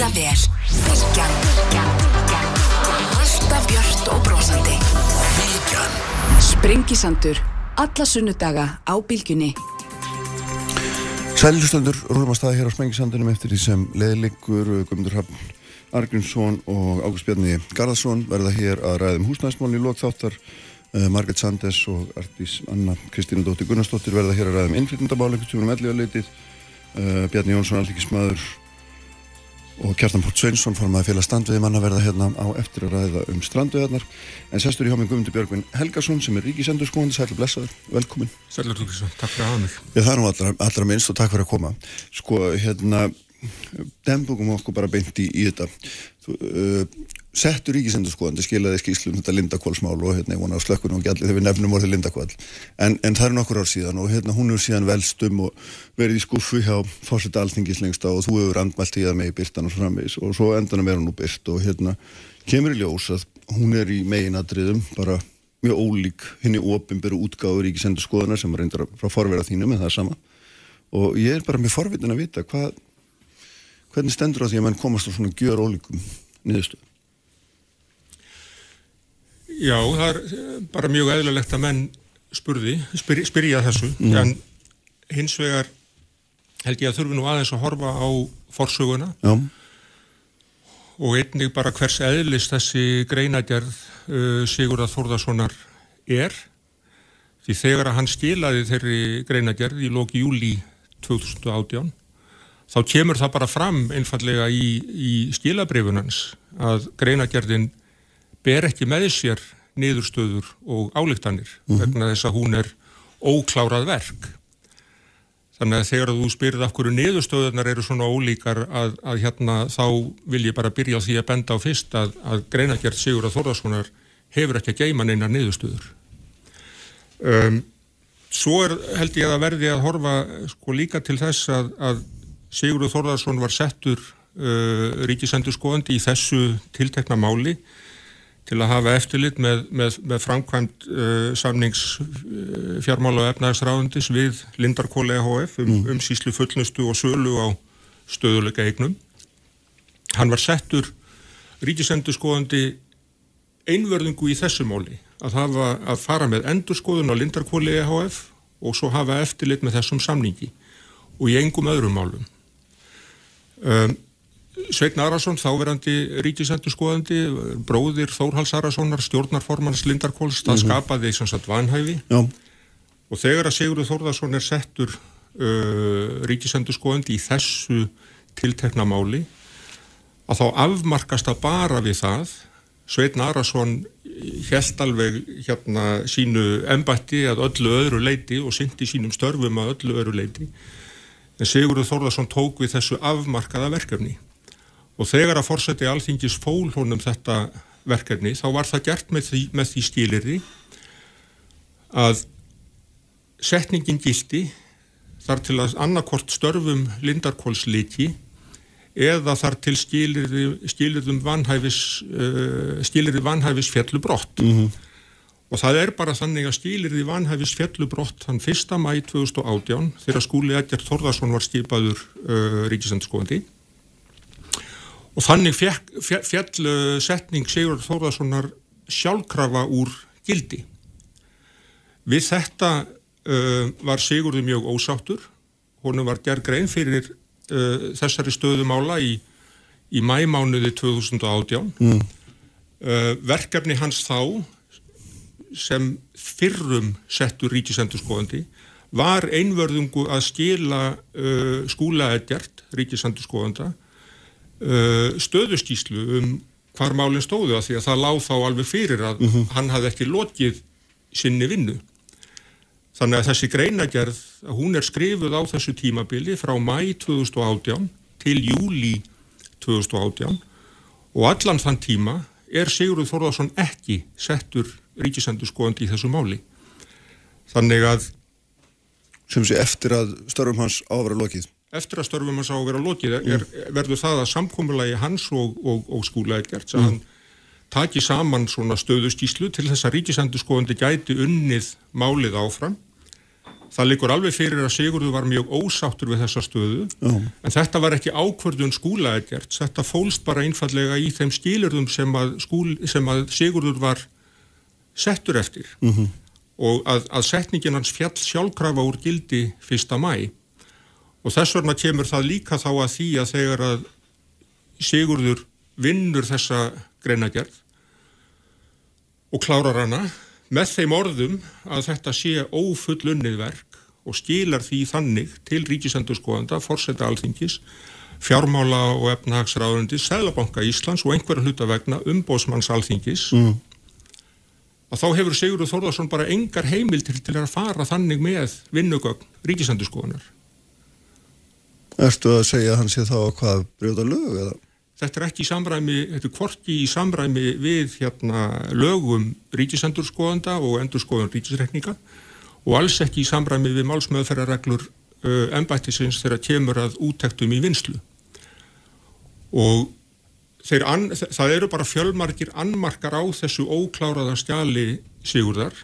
líða vel. Bilgjan. Alltaf björnt og brosandi. Bilgjan. Sprengisandur. Alla sunnudaga á bylgjunni. Sælilustendur rúðum að staða hér á Spengisandunum eftir því sem leðilegur Guðmundur Hafn Argrímsson og Ágúst Bjarni Garðarsson verða hér að ræðum húsnæðismálni í lokþáttar uh, Marget Sandes og Artís Anna Kristínu Dóttir Gunnarsdóttir verða hér að ræðum innflytjandabál einhvern tíma um elliðarleitið uh, Bjarni Jónsson, allíkismæður og Kjartan Pórt Sveinsson formaði félag standviði manna verða hérna á eftir að ræða um strandviðarnar en sestur í hjá mig Guðmundur Björgvin Helgason sem er ríkisendur skoðandi, sæl og blessaður, velkomin Sælur Ríkisson, takk fyrir að hafa mig. Já, það er nú allra, allra minnst og takk fyrir að koma. Sko, hérna dembugum okkur bara beint í, í þetta. Þú, uh, settur ríkisendur skoðandi skilaði skýslum þetta Lindakválsmál og hérna, ég vona á slökkunum og ekki allir þegar við nefnum orðið Lindakvál en, en það er nokkur ár síðan og hérna hún er síðan velstum og verið í skuffu hjá fórseta alþingis lengsta og þú hefur andmælt í það með í byrtan og framvegis og svo endanum er hún nú byrt og hérna kemur í ljós að hún er í meginadriðum bara mjög ólík henni ofinberu útgáður ríkisendur skoðanar sem reyndar frá forverða þínu með það Já, það er eh, bara mjög eðlilegt að menn spurði, spyr, spyrja þessu Mm. en hins vegar held ég að þurfi nú aðeins að horfa á forsöguna. Já, og einnig bara hvers eðlis þessi greinagerð uh, Sigurðar Þórðarssonar er. Því þegar að hann skilaði þeirri greinagerð í loki júli 2018 þá kemur það bara fram einfallega í, í skilabrifunans að greinagerðin ber ekki með sér niðurstöður og álíktanir vegna þess að hún er óklárað verk. Þannig að þegar þú spyrir af hverju niðurstöðunar eru svona ólíkar að, að hérna þá vil ég bara byrja á því að benda á fyrst að, að greinagjert Sigur að Þórðarssonar hefur ekki að geima neina niðurstöður. Um, svo er, held ég að verði að horfa sko líka til þess að, að Sigur Þórðarsson var settur uh, ríkisendur skoðandi í þessu tiltekna máli til að hafa eftirlit með, með, með framkvæmt uh, samnings uh, fjármála og efnaðarsráðundis við Lindarkóli EHF um, um síslu fullnustu og sölu á stöðuleika eignum. Hann var settur ríkisendur skoðandi einverðingu í þessu máli að, hafa, að fara með endurskoðun á Lindarkóli EHF og svo hafa eftirlit með þessum samningi og í engum öðrum málum. Um, Sveitn Arason, þáverandi ríkisendur skoðandi, bróðir Þórhals Arasonar, stjórnarformans Lindarkóls, það skapaði sem sagt vanhæfi. Já, og þegar að Sigurður Þórðarsson er settur uh, ríkisendur skoðandi í þessu tiltekna máli að þá afmarkast það bara við það Sveitn Arason held alveg hérna sínu embætti að öllu öðru leiti og syndi sínum störfum að öllu öðru leiti en Sigurður Þórðarsson tók við þessu afmarkaða verkefni og þegar að fórseti alþingis fól honum þetta verkefni þá var það gert með því, með því skilirði að setningin gildi þar til að annarkort störfum Lindarkóls liki eða þar til skilirðum vanhæfis uh, skilirði vanhæfis fjallu brott og það er bara þannig að skilirði vanhæfis fjallu brott þann 1. mæ 2018 þegar skúli Edgert Þorðarsson var skipaður uh, ríkisendskoðandi og þannig fjall, fjall uh, setning Sigur Þórðarssonar sjálfkrafa úr gildi. Við þetta uh, var Sigurði mjög ósáttur, honum var gerð grein fyrir uh, þessari stöðumála í, í mæmánuði 2018. Mm. Uh, verkefni hans þá sem fyrrum settur ríkisendurskoðandi var einvörðungu að skila uh, skúlaegjart ríkisendurskoðanda uh, stöðuskíslu um hvar málinn stóðu að því að það láð þá alveg fyrir að hann hafði ekki lokið sinni vinnu. Þannig að þessi greinagerð, hún er skrifuð á þessu tímabili frá mæ 2018 til júli 2018 og allan þann tíma er Sigurður Þórðarsson ekki settur ríkisendur skoðandi í þessu máli. Þannig að sem sé eftir að störfum hans ávara lokið eftir að störfum hans á að vera lokið er, verður það að samkomulagi hans og, og, og skúla ekkert að hann taki saman svona stöðustíslu til þess að ríkisendurskoðandi gæti unnið málið áfram. Það likur alveg fyrir að Sigurður var mjög ósáttur við þessa stöðu Já. en þetta var ekki ákvörðun skúlaðegert, þetta fólst bara einfallega í þeim skilurðum sem að, skúl, sem að Sigurður var settur eftir -hmm. og að, að setningin hans fjall sjálfkrafa úr gildi fyrsta mæ og þess vegna kemur það líka þá að því að þegar að Sigurður vinnur þessa greinagerð og klárar hana með þeim orðum að þetta sé ófullunnið verk og skilar því þannig til ríkisendurskoðanda, forseta alþingis, fjármála og efnahagsráðundi, Sælabanka Íslands og einhverja hluta vegna umbósmanns alþingis mm. að þá hefur Sigurður Þórðarsson bara engar heimildir til að fara þannig með vinnugögn ríkisendurskoðanar. Erstu að segja að hann sé þá að hvað brjóta lög eða? Þetta er ekki í samræmi, þetta er kvorki í samræmi við hérna lögum ríkisendurskoðanda og endurskoðan ríkisrekninga og alls ekki í samræmi við málsmöðferðarreglur uh, ennbættisins þegar kemur að úttektum í vinslu. Og an, það eru bara fjölmarkir annmarkar á þessu ókláraða stjali sigurðar.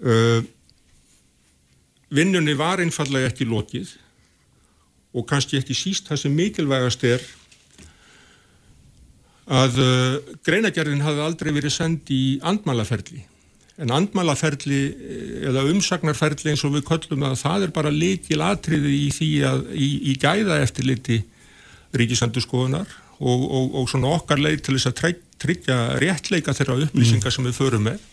Uh, vinnunni var einfallega ekki lokið og kannski ekki síst það sem mikilvægast er að uh, greinagerðin hafði aldrei verið send í andmálaferli en andmálaferli eh, eða umsagnarferli eins og við köllum að það er bara líkil atriði í því að í, í gæða eftirliti ríkisandurskoðunar og, og, og svona okkar leið til þess að tryggja réttleika þeirra upplýsingar mm. sem við förum með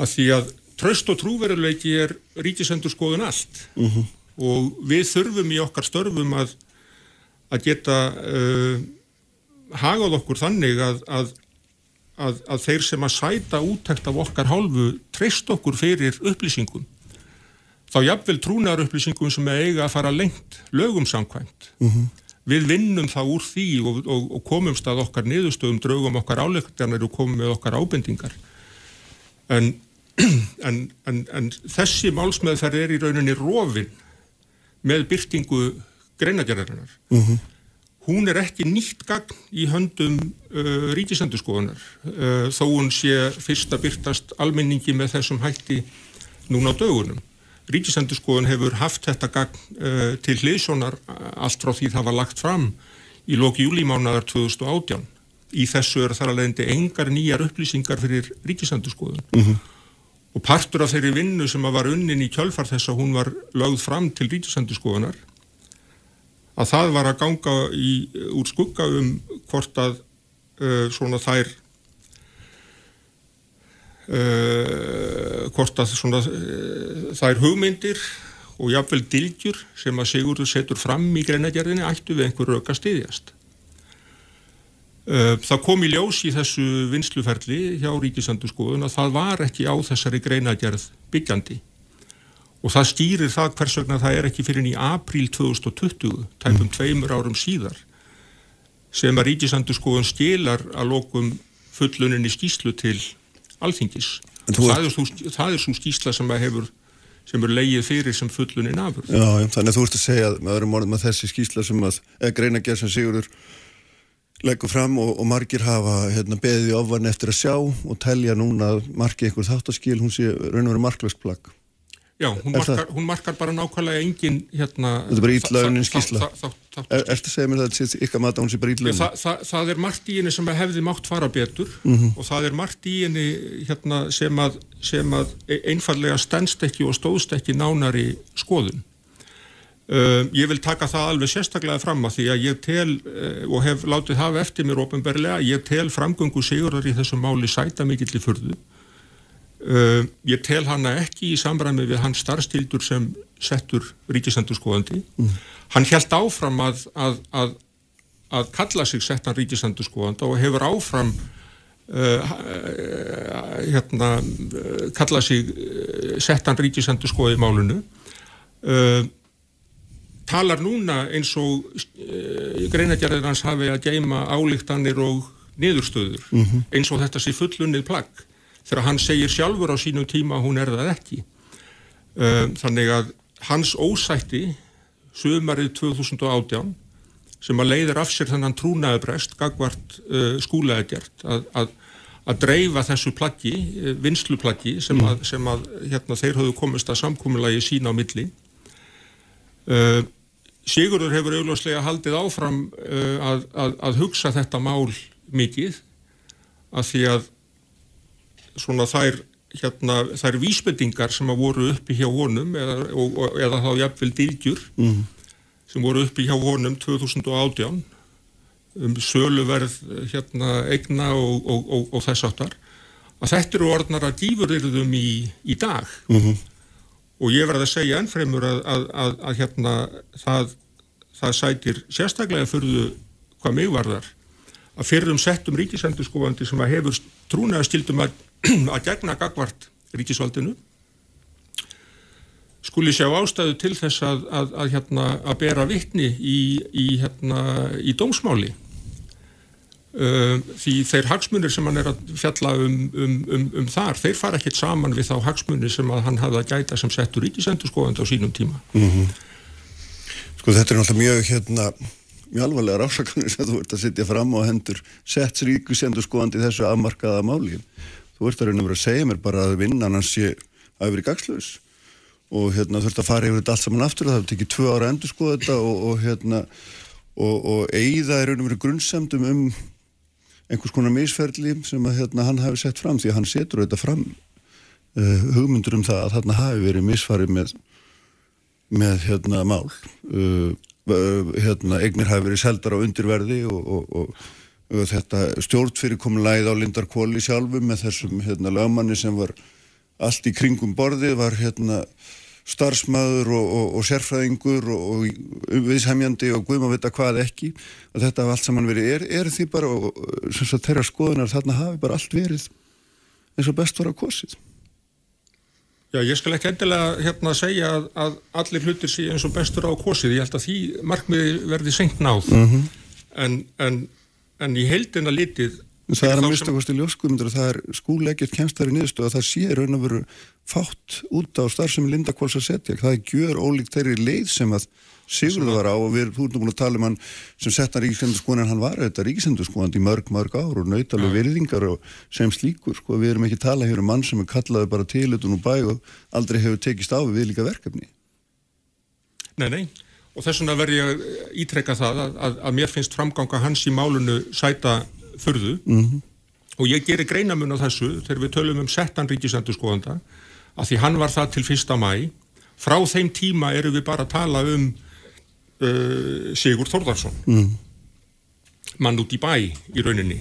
að því að tröst og trúveruleiki er ríkisandurskoðun allt mm -hmm. Og við þurfum í okkar störfum að, að geta uh, hagað okkur þannig að, að, að, að þeir sem að sæta úttækt af okkar hálfu treyst okkur fyrir upplýsingum. Þá jafnvel trúnar upplýsingum sem er eiga að fara lengt lögum samkvæmt. Mm -hmm. við vinnum þá úr því og, og, og komumst að okkar niðurstöðum draugum okkar áleiktarnir og komum með okkar ábendingar. En, en, en, en þessi málsmeðferð er í rauninni rofin með byrtingu greinagerðarinnar mm -hmm hún er ekki nýtt gagn í höndum uh, ríkisendurskoðunar uh, þó hún sé fyrst að byrtast almenningi með þessum hætti núna á dögunum. Ríkisendurskoðun hefur haft þetta gagn uh, til hliðsónar allt frá því það var lagt fram í lóki júlímánaðar 2018. Í þessu er þar alveg engar nýjar upplýsingar fyrir ríkisendurskoðun. Mm -hmm. Og partur af þeirri vinnu sem var unnin í kjölfar þess að hún var lögð fram til ríkisendurskoðunar að það var að ganga í, úr skugga um hvort að uh, svona þær uh, hvort að svona uh, þær hugmyndir og jáfnveil dilgjur sem að Sigurður setur fram í greinagerðinni ættu við einhver styðjast. Uh, það kom í ljós í þessu vinsluferli hjá Ríkisandurskoðun að það var ekki á þessari greinagerð byggjandi. Og það stýrir það hvers vegna það er ekki fyrir í apríl 2020 tæpum mm. tveimur árum síðar sem að ríkisandurskóðun stilar að lokum fulluninni skýslu til alþingis. Það er, það er svo skýsla sem að hefur sem er leið fyrir sem fullunin afur Já, já, þannig að þú ert að segja með öðrum orðum að þessi skýsla sem að greina gerð sem Sigurður leggur fram og, og margir hafa hérna, beðið ofan eftir að sjá og telja núna að margi einhver þáttaskil hún sé raun og verið marklöst plagg Já, hún markar, hún markar bara nákvæmlega engin hérna... Þetta er bara ítlaunin skísla. Er þetta að segja mér að þetta sé ykkar mat að hún sé bara ítlaunin? Þa, það, það er margt í henni sem hefði mátt fara betur mm -hmm. og það er margt í henni hérna, sem, að, sem að einfallega stendst ekki og stóðst ekki nánari skoðun. Uh, ég vil taka það alveg sérstaklega fram að því að ég tel uh, og hef látið hafa eftir mér ofinberlega, ég tel framgöngu sigurðar í þessum máli sæta mikill í förðu Uh, ég tel hana ekki í samræmi við hans starfstildur sem settur ríkisendurskóðandi mm. hann held áfram að, að, að, að kalla sig settan ríkisendurskóðanda og hefur áfram uh, hérna kalla sig settan ríkisendurskóði í málunu uh, talar núna eins og greinagerðir hans hafi að geima álíktanir og niðurstöður mm -hmm. eins og þetta sé fullunnið plagg þegar hann segir sjálfur á sínum tíma að hún er það ekki. Þannig að hans ósætti sömarið 2018 sem að leiðir af sér þannan trúnaðubrest gagvart uh, skúlaðegert að, að, að dreifa þessu plaggi, eh, vinsluplaggi sem að, sem að hérna, þeir höfðu komist að samkúmulagi sína á milli uh, Sigurður hefur augljóslega haldið áfram uh, að, að, að hugsa þetta mál mikið að því að svona þær hérna, þær vísbendingar sem að voru uppi hjá honum eða, og, og, eða þá jafnvel dýrgjur mm. sem voru uppi hjá honum 2018 um söluverð hérna eigna og, og þess áttar að þetta eru orðnar að dýfurirðum í, í dag mm -hmm. Og ég verði að segja ennfremur að, að, að, að hérna það, það sætir sérstaklega fyrir hvað mig varðar. Að fyrir um settum ríkisendurskóandi sem að hefur trúnaða stildum að að gegna gagvart ríkisvaldinu skuli sjá ástæðu til þess að, hérna, að bera vittni í, í, hérna, í dómsmáli því þeir hagsmunir sem hann er að fjalla um, um, um, um þar, þeir fara ekkert saman við þá hagsmunir sem hann hafði að gæta sem settur ríkisendurskóðand á sínum tíma. Mm -hmm. Sko þetta er náttúrulega mjög hérna mjög alvarlega rásakunir sem þú ert að sitja fram á hendur sett ríkisendurskóðandi þessu afmarkaða máli. Þú ert að reyna að segja mér bara að vinnan hans sé að vera í gagslaus og hérna þú ert að fara yfir þetta allt saman aftur það tekið tvö ára að endur skoða þetta og, og hérna og, og eigða er raun og verið grunnsamdum um einhvers konar misferðli sem að hérna hann hafi sett fram því að hann setur þetta fram uh, hugmyndur um það að þarna hafi verið misfarið með með hérna mál. Uh, hérna eignir hafi verið seldar á undirverði og, og þetta stjórnfyrirkomulæð á Lindarkóli sjálfum með þessum hérna, lögmanni sem var allt í kringum borðið, var hérna, starfsmæður og, og, og sérfræðingur og, og viðsæmjandi og guðum að vita hvað ekki að þetta allt saman verið er, er því bara sem svo þeirra skoðunar þarna hafi bara allt verið eins og best var að kosið. Já, ég skal ekki endilega hérna segja að, að allir hlutir sé eins og bestur á kosið, ég held að því markmiði verði senkt náð. Mm -hmm. en, en en í heildina litið Það er að mista kosti ljóskumundur og það er skúlegjert kemstari niðurstu að það sé raun og veru fátt út á starfsemi Lindakváls að setja. Það er gjör ólíkt þeirri leið sem að Sigurður var á og við erum búin að tala um hann sem setta ríkisendurskóðan en hann var þetta ríkisendurskóðan í mörg, mörg ár og nautalegu virðingar og sem slíkur sko. Við erum ekki að tala hér um mann sem er kallaði bara til utun og bæ og aldrei hefur tekist á við líka verkefni. Nei, nei og þess vegna verð ég að ítrekka það að, að, að mér finnst framganga hans í málunu sæta förðu mm -hmm. og ég gerir greinamun á þessu þegar við tölum um settan ríkisendurskóðanda að því hann var það til fyrsta mæ frá þeim tíma eru við bara að tala um uh, Sigur Þórðarsson mm. mann út í bæ í rauninni.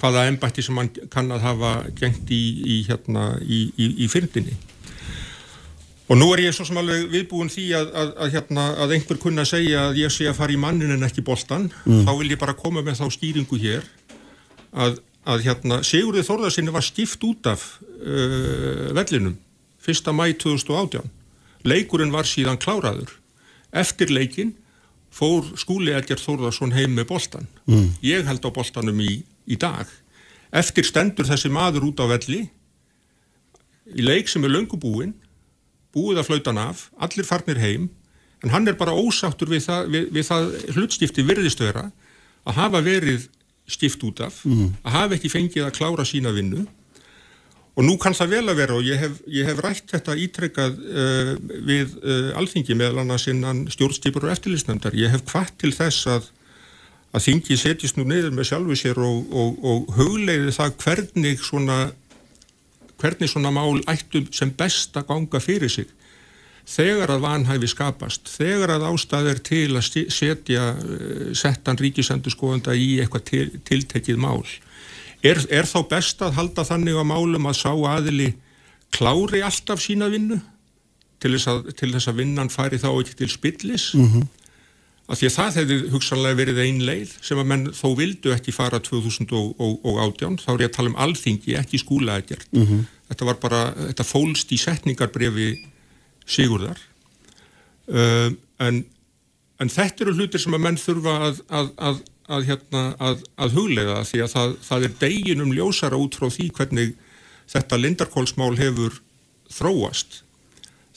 Hvaða ennbætti sem hann kann að hafa gengt í, í, hérna, í, í fyrndinni. Og nú er ég svo sem alveg viðbúin því að, að, að, hérna, að einhver kunna segja að ég sé að fara í mannin en ekki boltan, mm. þá vil ég bara koma með þá skýringu hér að hérna, Sigurði Þórðarsinni var skipt út af uh, vellinum 1. mæ 2018. Leikurinn var síðan kláraður. Eftir leikin fór skúli Edgert Þórðarsson heim með boltan. Mm. Ég held á boltanum í, í dag. Eftir stendur þessi maður út á velli í leik sem er löngubúinn búið að flauta hann af, allir farnir heim en hann er bara ósáttur við það, við, við það hlutstifti virðistöra að hafa verið stift út af mm. að hafa ekki fengið að klára sína vinnu. Og nú kann það vel að vera og ég hef, ég hef rætt þetta ítrekkað uh, við uh, alþingi meðal annars innan stjórnstýpur og eftirlýsnendar ég hef hvart til þess að að þingi setjist nú neyður með sjálfu sér og, og, og hugleiði það hvernig svona hvernig svona mál ættum sem best að ganga fyrir sig þegar að vanhæfi skapast, þegar að ástæðir til að setja eh, settan ríkisendurskóðanda í eitthvað til, tiltekið mál. Er, er þá best að halda þannig á málum að sá aðili klári alltaf sína vinnu til þess að, til þess að vinnan fari þá ekki til spillis? Mm -hmm því að það hefði hugsanlega verið einn leið sem að menn þó vildu ekki fara 2018, þá er ég að tala um alþingi, ekki skúlaðegjart. Mm -hmm. Þetta var bara, þetta fólst í setningarbrefi Sigurðar. Uh, en, en þetta eru hlutir sem að menn þurfa að, að, að, að hérna, huglega því að það, það er deginum ljósara út frá því hvernig þetta lindarkólsmál hefur þróast.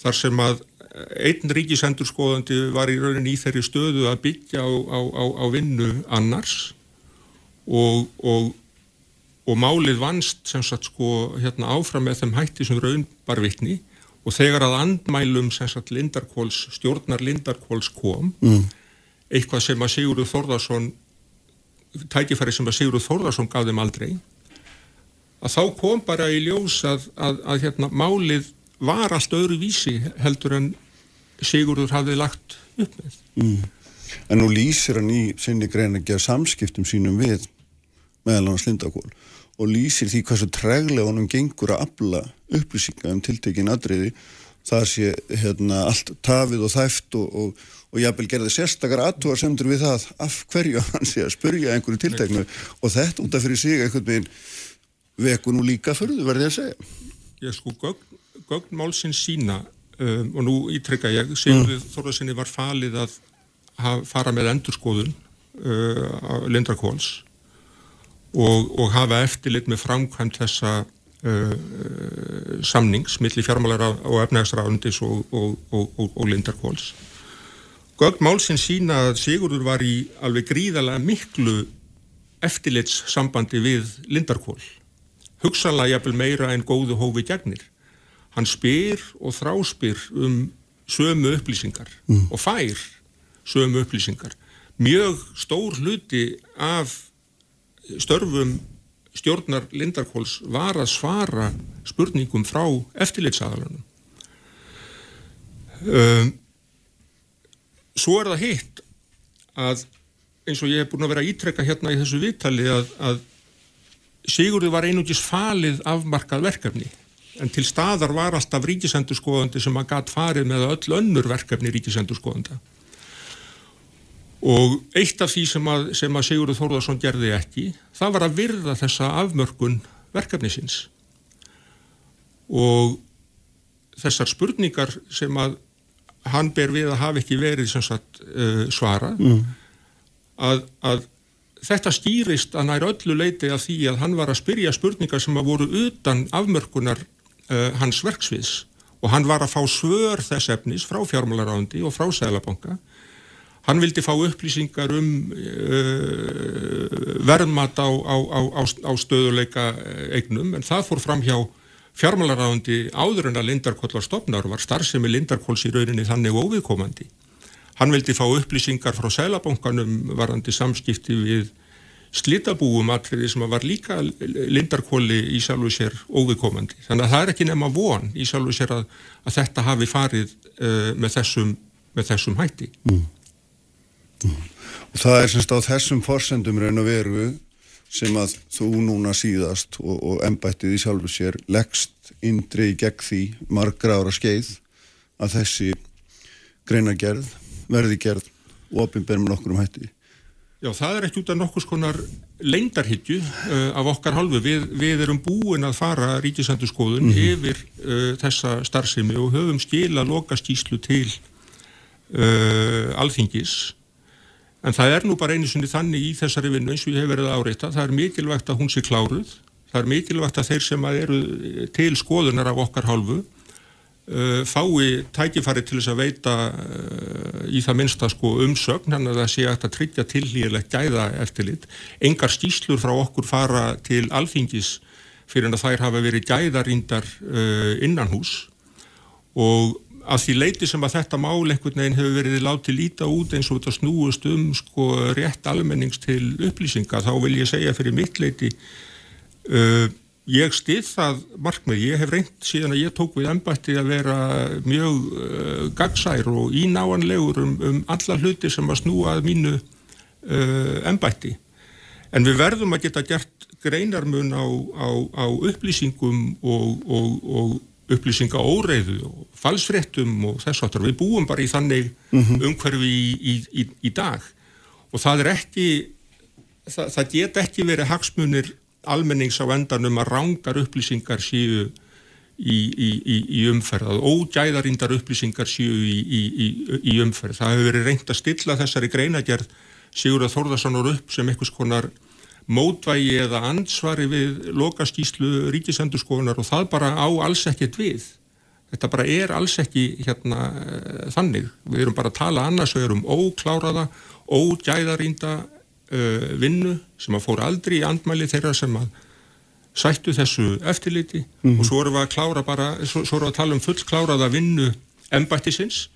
Þar sem að einn ríkisendurskoðandi var í rauninni í þeirri stöðu að byggja á, á, á, á vinnu annars og, og og málið vannst sem sagt sko hérna áfram með þeim hætti sem raun bar vittni og þegar að andmælum Lindarkóls, stjórnar Lindarkóls kom mm. eitthvað sem að Sigurður Þórðarsson tækifæri sem að Sigurður Þórðarsson gaf þeim aldrei að þá kom bara í ljós að, að, að hérna, málið var allt öðru vísi heldur en Sigurður hafði lagt upp með mm. En nú lýsir hann í sinni grein að gera samskiptum sínum við meðal hans Lindakól og lýsir því hvað svo treglega honum gengur að afla upplýsinga um tiltekin aðriði það sé hérna, allt tafið og þæft og, og, og jábel gerði sérstakar aðtúar semdur við það af hverju hann sé að spurja einhverju tilteknu. Og þetta út af fyrir sig einhvern veginn veku nú líka förðu verði að segja. Ég sko, gögn, gögn málsins sína um, og nú ítrekka ég Sigurður mm. Þorðarsinni var falið að fara með endurskoðun uh, á Lindrakóls og, og hafa eftirlit með framkvæmt þessa uh, samnings millir fjármálar og efnægsrafundis og, og, og Lindarkóls. Gögn málsinn sína að Sigurður var í alveg gríðalega miklu eftirlitssambandi við Lindarkól. Hugsanlega jafnvel meira en góðu hófi gegnir. Hann spyr og þráspyr um sömu upplýsingar mm. og fær sömu upplýsingar. Mjög stór hluti af störfum stjórnar Lindarkóls var að svara spurningum frá eftirleitsaðalunum. Um, svo er það hitt að eins og ég hef búin að vera ítrekka hérna í þessu viðtali að, að Sigurði var einugis falið afmarkað verkefni en til staðar var alltaf ríkisendurskoðandi sem að gatt farið með öll önnur verkefni ríkisendurskoðanda og eitt af því sem að, sem að Sigurður Þórðarsson gerði ekki það var að virða þessa afmörkun verkefnisins og þessar spurningar sem að hann ber við að hafa ekki verið sagt, uh, svara mm. að, að þetta stýrist að nær öllu leiti af því að hann var að spyrja spurningar sem að voru utan afmörkunar uh, hans verksviðs og hann var að fá svör þess efnis frá fjármálarándi og frá Sælabanka Hann vildi fá upplýsingar um uh, verðmat á, á, á, á stöðuleika eignum en það fór fram hjá fjármálaráðandi áður en að Lindarkóll var stopnar var starfsemi Lindarkólls í rauninni þannig óviðkomandi. Hann vildi fá upplýsingar frá Sælabankanum varandi samskipti við slitabúum allir sem var líka Lindarkóli í sjálfu sér óviðkomandi. Þannig að það er ekki nema von í sjálfu sér að, að þetta hafi farið uh, með, þessum, með þessum hætti. Mm. Það er semst á þessum forsendum raun og veru sem að þú núna síðast og, og ennbættið í sjálfu sér leggst indri í gegn því margra ára skeið að þessi greinagerð verði gerð og opinberð með nokkur um hætti. Já, það er ekki út af nokkus konar leindarhyggju uh, af okkar halvu. Við, við erum búin að fara ríkisandurskoðun mm -hmm. yfir uh, þessa starfsemi og höfum skila lokastíslu til uh, alþingis En það er nú bara einu sinni þannig í þessari vinnu eins og ég hef verið að áreita. Það er mikilvægt að hún sé kláruð. Það er mikilvægt að þeir sem að eru til skoðunar af okkar hálfu uh, fái tækifari til þess að veita uh, í það minnsta sko umsögn hann að það sé að tryggja tilhýrlegt gæða eftirlit. Engar stíslur frá okkur fara til alþingis fyrir að þær hafa verið gæðarindar uh, innan hús og að því leiti sem að þetta mál einhvern veginn hefur verið látið líta út eins og þetta snúust um sko rétt almennings til upplýsinga þá vil ég segja fyrir mitt leiti uh, ég stið það markmið, ég hef reynd síðan að ég tók við ennbætti að vera mjög uh, gagsær og ínáanlegur um, um alla hluti sem að snúa að mínu uh, ennbætti en við verðum að geta gert greinarmun á, á, á upplýsingum og, og, og upplýsinga óreiðu og falsfrettum og þess aftur. Við búum bara í þannig mm -hmm. umhverfi í, í, í, í dag og það er ekki, það, það get ekki verið hagsmunir almennings á endanum að rángar upplýsingar séu í umferð, að ógæðarindar upplýsingar séu í umferð. Það hefur verið reynd að stilla þessari greinagerð Sigur að Þórðarsson voru upp sem einhvers konar mótvægi eða ansvari við lokaskíslu ríkisendurskoðunar og það bara á alls ekkert við. Þetta bara er alls ekki hérna uh, þannig. Við erum bara að tala annars og erum ókláraða, ógæðarínda uh, vinnu sem að fór aldrei í andmæli þeirra sem að sættu þessu eftirliti og svo erum við að klára bara, svo, svo erum við að tala um full kláraða vinnu embættisins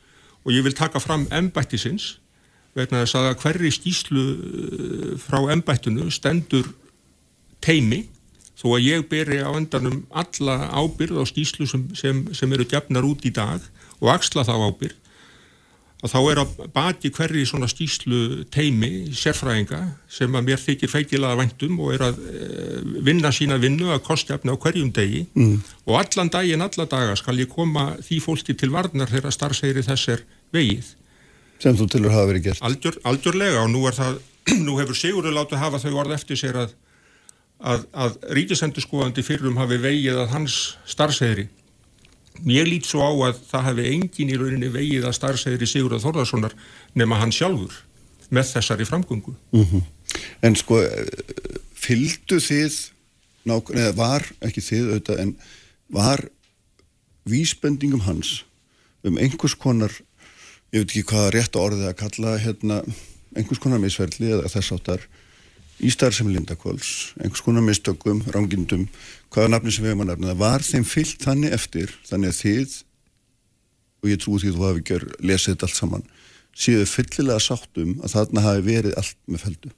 og ég vil taka fram embættisins vegna þess að hverri skýslu uh, frá embættinu stendur teimi þó að ég beri á endanum alla ábyrð á skýslu sem, sem, sem eru gefnar út í dag og axla þá ábyrð að þá er að baki hverju svona skýslu teimi, sérfræðinga sem að mér þykir feikilaða væntum og er að e, vinna sína vinnu að kostjafna á hverjum degi mm. og allan daginn, alla daga skal ég koma því fólki til varnar þegar starfsegri þess er vegið. Sem þú tilur hafa verið gert. Algjör, algjörlega og nú er það, nú hefur Sigurður látið hafa þau orð eftir sér að, að, að ríkisendurskóðandi fyrrum hafi vegið að hans starfsegri Mér lít svo á að það hefði engin í rauninni vegið að starfsegri Sigurðar Þorðarssonar nema hann sjálfur með þessari framgöngu. Mm -hmm. En sko, fylgdu þið, eða var ekki þið auðvitað, en var vísbendingum hans um einhvers konar, ég veit ekki hvað rétt orðið að kalla hérna, einhvers konar misverðli eða þess áttar í starfsemi Lindakváls, einhvers konar mistökum, rángindum, hvaða nafni sem við hefum að nefna, það var þeim fyllt þannig eftir, þannig að þið og ég trúi því þú hafi gjör lesið þetta allt saman, séu fyllilega sáttum að þarna hafi verið allt með feldu.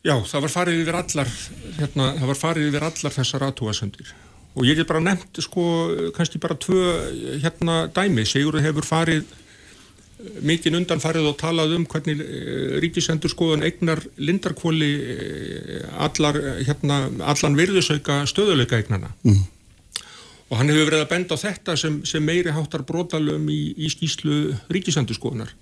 Já, það var farið yfir allar hérna, það var farið yfir allar þessar aðtúasöndir og ég get bara nefnt sko kannski bara tvö hérna dæmi, Sigurður hefur farið mikinn undan farið og talað um hvernig eh, ríkisendur skoðan eignar lindarkvóli eh, allar, hérna, allan virðusauka stöðuleika eignana mm. og hann hefur verið að benda á þetta sem, sem meiri háttar brotalum í, í skýslu ríkisendur skoðanar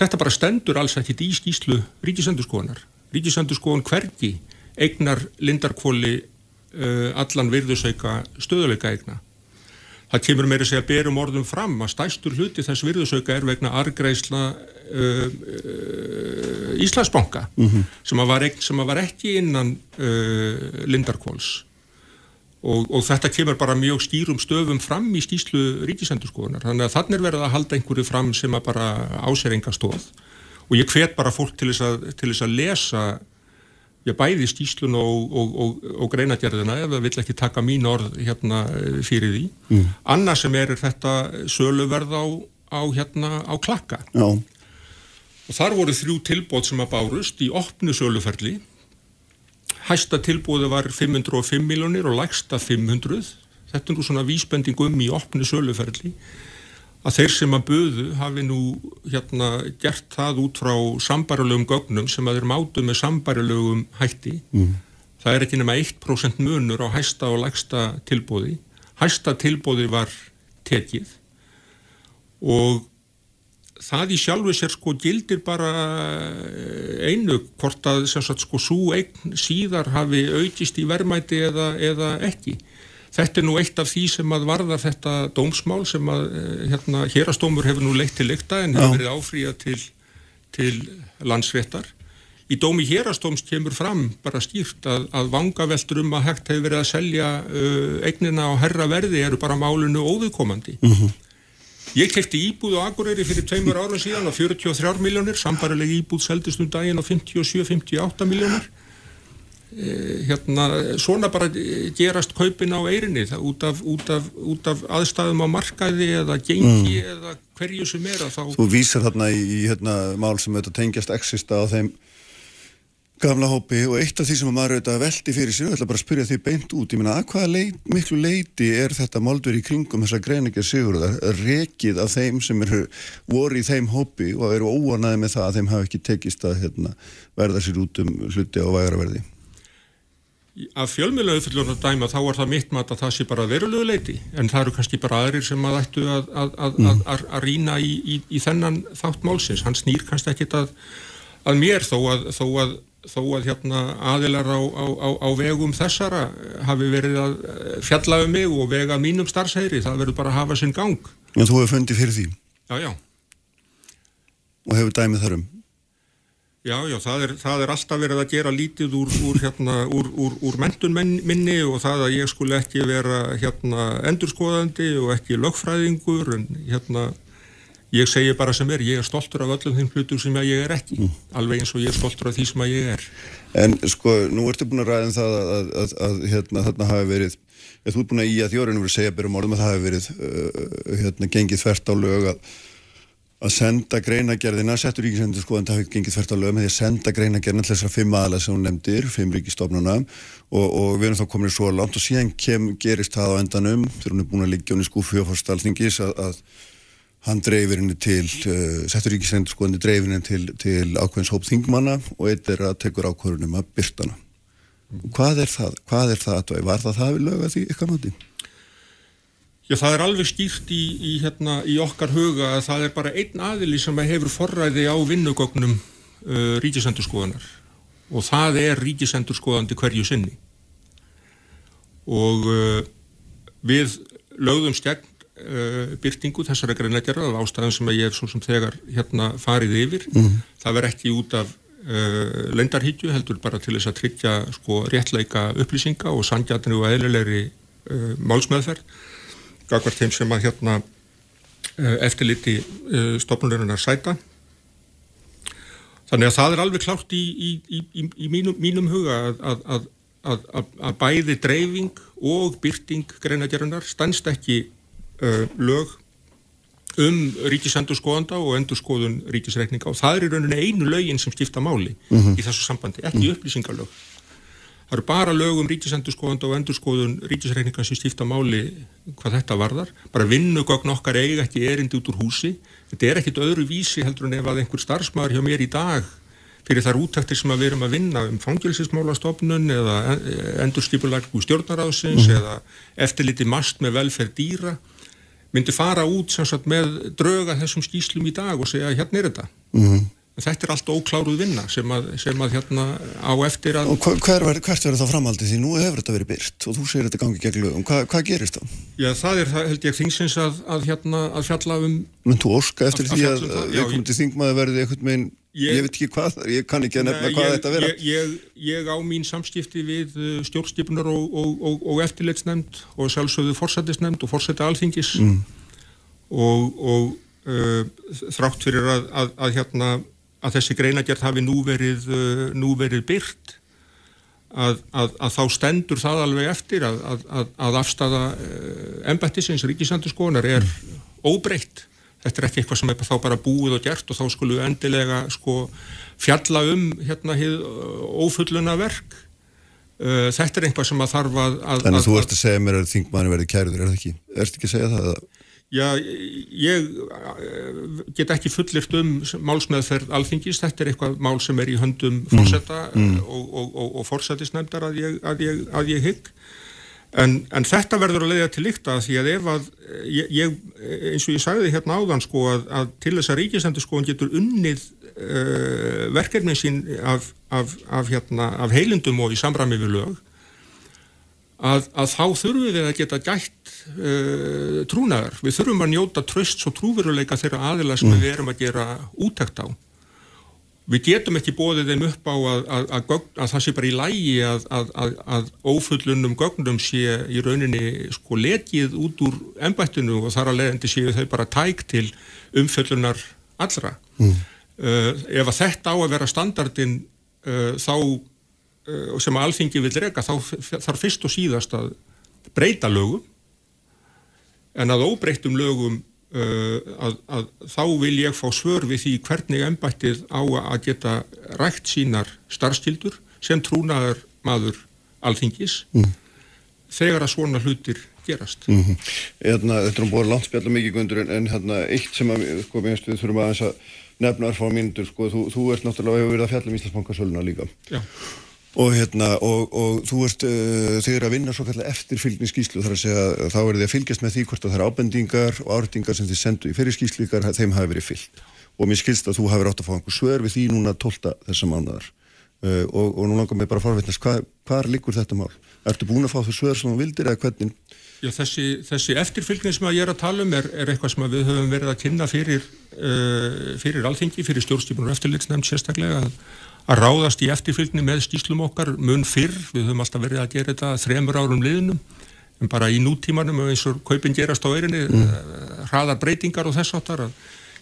þetta bara stendur alls ekkit í skýslu ríkisendur skoðanar ríkisendur skoðan hvergi eignar lindarkvóli uh, allan virðusauka stöðuleika eigna það kemur meira að segja berum orðum fram að stæstur hluti þess virðusauka er vegna argreisla uh, uh, Íslandsbanka mm -hmm. sem, var ekki, sem var ekki innan uh, Lindarkváls og, og þetta kemur bara mjög stýrum stöfum fram í skýslu ríkisendurskoðunar. Þannig að þannig er verið að halda einhverju fram sem að bara áser enga stóð og ég hvet bara fólk til þess að, til þess að lesa já, bæði stíslun og, og, og, og greinagerðina ef það vill ekki taka mín orð hérna eh, fyrir því. Mm. Annað sem er þetta söluverð á, á, hérna, á klakka. Já. Og þar voru þrjú tilbóð sem að bárust í opnu söluferli. Hæsta tilbóði var 505 miljónir og lægsta 500. Þetta er nú svona vísbending um í opnu söluferli að þeir sem að buðu hafi nú hérna gert það út frá sambarilögum gögnum sem að þeir mátu með sambarilögum hætti. Mm. það er ekki nema 1% munur á hæsta og lægsta tilbóði hæsta tilbóði var tekið. Og það í sjálfu sér sko gildir bara einu hvort að sagt, sko svo einn síðar hafi aukist í verðmæti eða, eða ekki Þetta er nú eitt af því sem að varða þetta dómsmál sem að eh, hérna, hérastómur hefur nú leitt til lykta en hefur verið áfríða til, til landsvettar. Í dómi hérastóms kemur fram bara skýrt að, að vangaveltur um að hægt hefur verið að selja uh, eignina á herra verði eru bara málunu óviðkomandi. Mm -hmm. Ég kefti íbúð á Akureyri fyrir tveimur árum síðan á 43 miljónir, sambaralegi íbúð seldist um daginn á 57-58 miljónir hérna, svona bara gerast kaupin á eirinni það, út, af, út, af, út af aðstæðum á markaði eða gengi mm. eða hverju sem er að þá Þú vísar þarna í, hérna, mál sem þetta tengjast exista á þeim gamla hópi og eitt af því sem maður auðvitað veldi fyrir sig, ég ætla bara að spyrja því beint út ég minna að hvaða leit, miklu leiti er þetta máldur í kringum þessa greiningja sigurðar rekið af þeim sem eru voru í þeim hópi og eru óanaði með það að þeim hafi ekki tekist að hérna, verða sér út um hluti á vægaraverði að fjölmjöla auðvitað dæma þá er það mitt mat að það sé bara verulegu leiti en það eru kannski bara aðrir sem að ættu að, að, að, mm. að rýna í, í, í þennan þátt málsins, hann snýr kannski ekkit að mér þó að þó að þó að hérna aðilar á, á, á, á vegum þessara hafi verið að fjalla um mig og vega mínum starfsæri, það verður bara að hafa sinn gang. Já, þú hefur fundið fyrir því. Já, já. Og hefur dæmið þarum. Já, já, það er, það er alltaf verið að gera lítið úr, úr, hérna, úr, úr, mentun minni og það að ég skul ekki vera hérna, endurskoðandi og ekki lögfræðingur en hérna, ég segi bara sem er, ég er stoltur af öllum þeim hlutum sem ég er ekki, mm. alveg eins og ég er stoltur af því sem ég er. En sko, nú ertu búin að ræða um það að, að, að hérna, þarna hafi verið, þú ert búin að í að þjórinu verið segja byrjum orðum að það hafi verið uh, hérna, gengið þvert á lög að að senda greinagerðina, settur ríkisendur sko en það hefði gengið þvert á lög með því að senda greinagerðina til þessar fimm aðala sem hún nefndir, fimm ríkistofnuna og, og við erum þá komin svo langt og síðan kem, gerist það á endanum þegar hún er búin að liggja hún í skúfi og fórstalningis að, að hann dreifir henni til, uh, settur ríkisendur sko henni dreifir henni til, til ákveðins hóp þingmanna og eitt er að tekur ákveðunum að byrtana. Hvað er það? Hvað er það? Var það það við lög að því ykkar nátti? Já, það er alveg skýrt í, í, hérna, í okkar huga að það er bara einn aðili sem hefur forræði á vinnugögnum uh, ríkisendurskoðanar og það er ríkisendurskoðandi hverju sinni. Og uh, við lögðum stegn uh, byrtingu þessara greinlegjara af ástæðan sem ég hef svo sem þegar hérna farið yfir. Mm -hmm. það verð ekki út af uh, lendarhyggju heldur bara til þess að tryggja sko réttleika upplýsinga og sangjarnir og eðlilegri uh, málsmeðferð gagvart þeim sem að hérna eh, eftirliti eh, stofnulegunar sæta þannig að það er alveg klárt í, í, í, í mínum, mínum huga að, að, að, að bæði dreifing og byrting greinagerunar stannst ekki uh, lög um ríkisendurskoðanda og endurskoðun ríkisreikninga og það er í rauninni einu lögin sem skipta máli mm -hmm. í þessu sambandi, ekki mhm. upplýsingalög Það eru bara lögum ríkisendurskoðanda og endurskoðun ríkisreikningar sem stífta máli hvað þetta varðar. Bara vinnugögn okkar eiga ekki erindi út úr húsi. Þetta er ekkit öðru vísi heldur en ef að einhver starfsmæður hjá mér í dag fyrir þar úttaktir sem við erum að vinna um fangilsismálastofnun eða endurskipulag úr stjórnaráðsins mm. eða eftirliti mast með velferð dýra myndi fara út sagt, með drauga þessum skýslum í dag og segja hérna er þetta. Mm þetta er allt ókláruð vinna sem að, sem að hérna á eftir að... Og hver, hvert verður það framhaldið því nú hefur þetta verið byrt og þú segir þetta gangi gegn lögum, Hva, hvað gerist þá? Já það er það held ég þingsins að, að hérna að fjalla um... Men þú óska eftir því að við komum til þingmaði verði eitthvað með einn, ég, ég veit ekki hvað, ég kann ekki að nefna ne, hvað ég, þetta vera. Ég, ég á mín samskipti við uh, stjórnskipunar og, og, og, og eftirleitsnefnd og sjálfsögðu forsættisnefnd og forsætti alþingis mm. og uh, þrátt fyrir að, að hérna að þessi greinagjart hafi nú verið, uh, nú verið byrt að, að, að þá stendur það alveg eftir að, að afstafa embættisins ríkisandurskonar er óbreytt. Þetta er ekki eitthvað sem er þá bara búið og gert og þá skulum við endilega sko fjalla um hérna hið ófulluna verk. Uh, þetta er einhvað sem að þarf að... Þannig að þú ert að segja mér að þingmanni verði kærður, er það ekki? Erst ekki að segja það? Já, ég eh, get ekki fullirt um málsmeðferð alþingis, þetta er eitthvað mál sem er í höndum fórsetta mm. mm. og, og, og, og fórsettisnefndar að ég, að ég, að ég hygg en, en þetta verður að leiða til líkta því að ef að ég, eins og ég sagði hérna áðan sko að, að til þess að ríkisendur sko getur unnið uh, verkefnin sín af, af, af, hérna, af heilindum og í samræmi við lög að, að þá þurfum við að geta gætt uh, trúnaðar. Við þurfum að njóta trösts og trúveruleika þeirra aðila sem mm. við erum að gera útækt á. Við getum ekki bóðið þeim upp á að, að, að það sé bara í lægi að ófullunum gögnum sé í rauninni sko lekið út úr ennbættinu og þar að leiðandi séu þau bara tæk til umfullunar allra. Mm. Uh, ef að þetta á að vera standardin uh, þá sem að alþingi vil reyka þá þarf fyrst og síðast að breyta lögum en að óbreytum lögum uh, að, að þá vil ég fá svör við því hvernig ennbættið á að geta rægt sínar starfstildur sem trúnaðar maður alþingis mm. þegar að svona hlutir gerast. Mm -hmm. Eðna, þetta er um búin landspjalla mikið gundur en, en hérna, eitt sem að, sko, við þurfum að nefna erfá myndur, sko, þú, þú ert náttúrulega hefur verið að fjalla um Íslandsbankasöluna líka. Já. Og, hérna, og, og þú ert, uh, þið eru að vinna svo kallar eftir fylgningsskíslu þar að segja þá er þið að fylgjast með því hvort það er ábendingar og ártingar sem þið sendu í fyrirskíslíkar þeim hafi verið fyllt og mér skilst að þú hafi rátt að fá einhver svör við því núna 12. þessa mánadar uh, og, og nú langar mér bara að forveitnast hvað, hvað líkur þetta mál? Ertu búin að fá þau svör sem þú vildir eða hvernig? Já, þessi, þessi eftirfylgning sem ég er að tala um er, er eitthvað sem við höfum verið að kynna fyrir, uh, fyrir að ráðast í eftirfylgni með stíslum okkar mun fyrr, við höfum alltaf verið að gera þetta þremur árum liðnum en bara í nútímanum eins og kaupin gerast á eirinni mm. Eh, hraðar breytingar og þess áttar að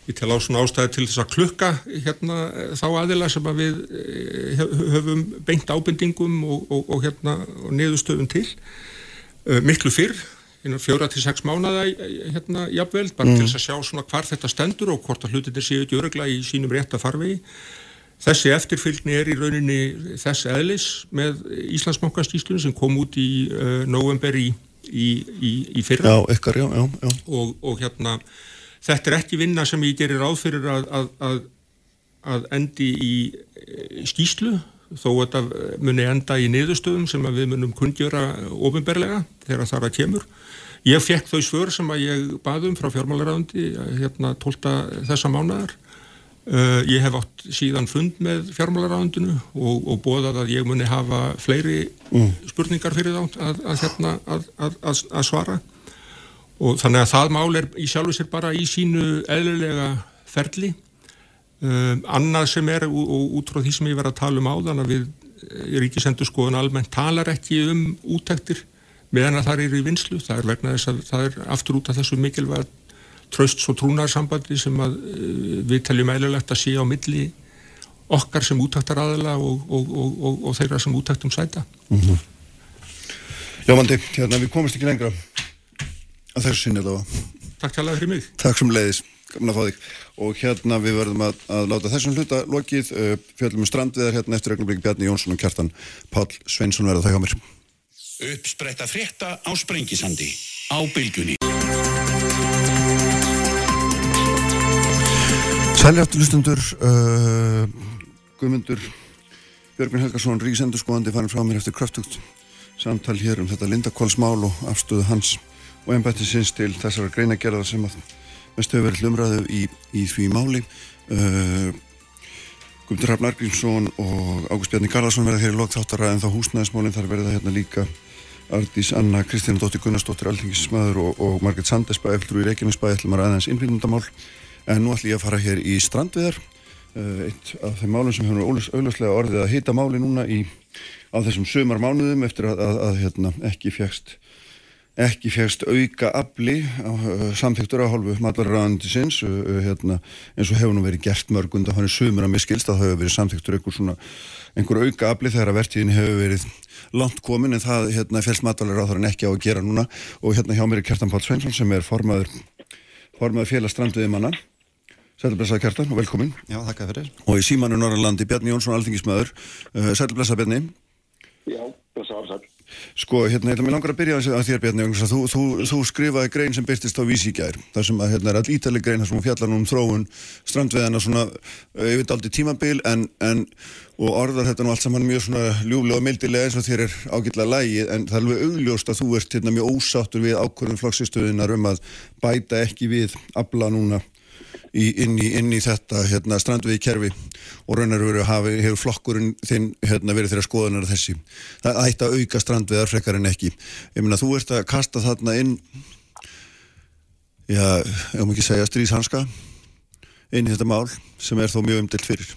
ég tel á svona ástæði til þess að klukka hérna þá aðila sem að við eh, höfum beint ábendingum og, og, og hérna og niðurstöfum til miklu fyrr fjóra til sex mánada hérna jafnvel, bara mm. til þess að sjá svona hvar þetta stendur og hvort að hlutinir séu ekki örugla í sínum rétt að farvegi þessi eftirfylgni er í rauninni þess eðlis með Íslandsmokkanstýslunum sem kom út í uh, november í, í, í, í fyrra já, ykkar, já, já, og, og hérna þetta er ekki vinna sem ég gerir áfyrir að, að, að, að endi í skýslu þó að þetta muni enda í niðurstöðum sem við munum kundjöra ofinberlega þegar það að kemur. Ég fekk þau svör sem að ég baðum frá fjármálaræðundi hérna 12. þessa mánadar. Uh, ég hef átt síðan fund með fjármálaræðundinu og, og bóðað að ég muni hafa fleiri mm. spurningar fyrir þá að, að, hérna, að, að svara. Og þannig að það mál er í sjálfu sér bara í sínu eðlulega ferli. Um, annað sem er og út frá því sem ég verið að tala um áðan að við eh, ríkisendur skoðun almennt talar ekki um útæktir meðan að það er í vinslu, það er vegna þess að það er aftur út af þessu mikilvæg trösts og trúnarsambandi sem að uh, við teljum eðlulegt að sé á milli okkar sem útæktar aðala og, og, og, og þeirra sem útæktum sæta mm -hmm. Já Mandi, hérna við komumst ekki lengra að þessu sinni allavega. Takk til að fyrir mig. Takk sem leiðis, fá þig. Og hérna við verðum að, að láta þessum hluta lokið, uh, fjöldum um strandviðar hérna eftir regnumblík Bjarni Jónsson og Kjartan Pál Sveinsson verða það hjá mér. Uppspretta frétta á Sprengisandi á bylgunni. Sæljátt lustundur, uh, Guðmundur Björgvin Helgarsson, Ríkisendurskóðandi farin frá mér eftir kraftugt samtal hér um þetta Lindakólsmál og afstöðu hans og ennbætti sinns til þessara greinagerða sem að mest hefur verið hlumraðu í, í því máli. Uh, Guðmundur Rafn Argrímsson og Ágúst Bjarni Garðarsson verða hér í lokþáttara en þá húsnæðismálinn þar verða hérna líka Ardís Anna Kristina Dóttir Gunnarsdóttir Alþingismæður og, og Margret Sandesbæ eftir úr í Reykjavínsbæ ætlum að ræða hans innflytjandamál en nú ætlum ég að fara hér í strandviðar uh, eitt af þeim málum sem hefur auðvarslega orðið að hita máli núna í, á þessum sömar mánuðum eftir að, að, að hérna, ekki fjækst ekki fjægst auka afli uh, samþyktur á hálfu matvarraðandisins uh, uh, hérna, eins og hefur nú verið gert mörgund að hann er sumur að miskilst að það hefur verið samþyktur einhver, svona, einhver auka afli þegar að vertíðin hefur verið langt komin en það hérna, félst matvarraðan ekki á að gera núna. Og hérna hjá mér er Kjartan Pál Sveinsson sem er formaður, formaður félagsstrandviði manna Sælblessaði Kjartan og velkomin. Já, þakka fyrir. Og í símanu Norrlandi Bjarni Jónsson, alþingismöður Sælblessaði Bjarni. Já, blessaði Sælblessaði Sko, hérna, ég langar að byrja að þér Bjarni, þú, þú, þú skrifaði grein sem byrtist á gær, þar sem að, hérna, er all ítaleg grein, þar sem fjallar um þróun strandveðana svona, ég veit aldrei tímabil, en, en, og orðar þetta nú allt saman mjög svona ljúflega og mildilega eins og þér er ágitlega lægi, en það er alveg augljóst að þú ert hérna mjög ósáttur við ákvörðum flokksistöðunar um að bæta ekki við abla núna í, inn, í, inn í þetta hérna, strandvegi kerfi og raunar hafi, hefur flokkurinn þinn hérna, verið þeirra skoðanar þessi. Það ætti að auka strandvegar frekar en ekki. Ég meina þú ert að kasta þarna inn já, ef maður ekki segja stríðshanska inn í þetta mál sem er þó mjög umdilt fyrir.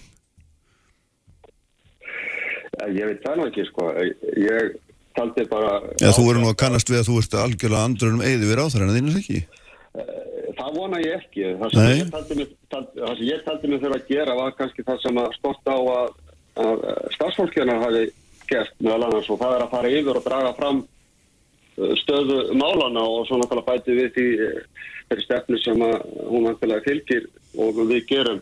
Ég veit það nú ekki sko. Ég taldi bara... Já, þú eru nú að kannast við að þú ert algjörlega andrunum eði við ráþæra en þínu ekki? Það vona ég ekki. Það sem ég taldi, mig, taldi mig þurfa að gera var kannski það sem að skort á að, að starfsfólkjörna hafi gert meðal annars og það er að fara yfir og draga fram uh, stöðu málana og svo náttúrulega bæti við því uh, þeirri stefnu sem hún náttúrulega fylgir og við gerum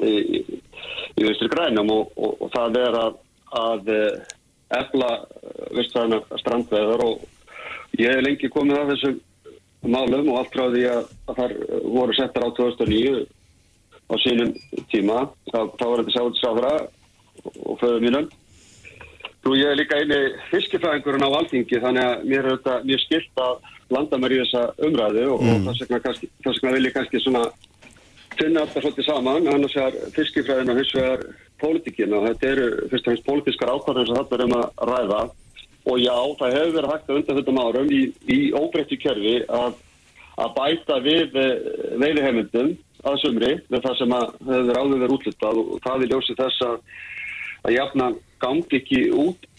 í, í vistri grænum og, og, og það er að, að uh, efla vistræðina strandveðar og ég hef lengi komið að þessum málum og allt frá því að, að þar voru settar á 2009 á sínum tíma þá, þá var þetta sáðsafra og föðu mínum. Nú ég er líka eini fiskifræðingurinn á Alþingi þannig að mér er þetta mjög skilt að landa mér í þessa umræðu og, mm. og þess vegna, kannski, þess vegna vil ég kannski svona finna alltaf svolítið saman. Annars er fiskifræðin og hins vegar pólitíkin og þetta eru fyrst og finnst pólitískar ákvarðan sem þetta er um að ræða og já, það hefur verið hægt að undan þetta árum í, í óbreytti kerfi að, að bæta við eh, veiðiheimundum að sumri með það sem hefur áður verið útlutað og það er ljósið þess að, að jafna gangi ekki út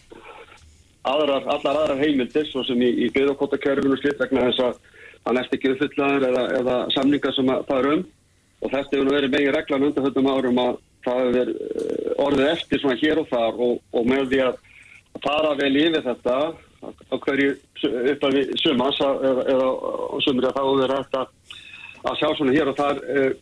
aðrar, allar aðrar heimildir svo sem í, í byggðarkótakerfinu slitt vegna þess að það næst ekki uppfyllaður eða, eða samningar sem það er um. Og þetta hefur verið megin reglan undan höndum árum að það hefur eh, orðið eftir svona hér og þar og, og með því að fara vel yfir þetta. Á hverju su- upp að við sumans eða, sumri að þá verið hægt að, að sjá svona hér og þar uh,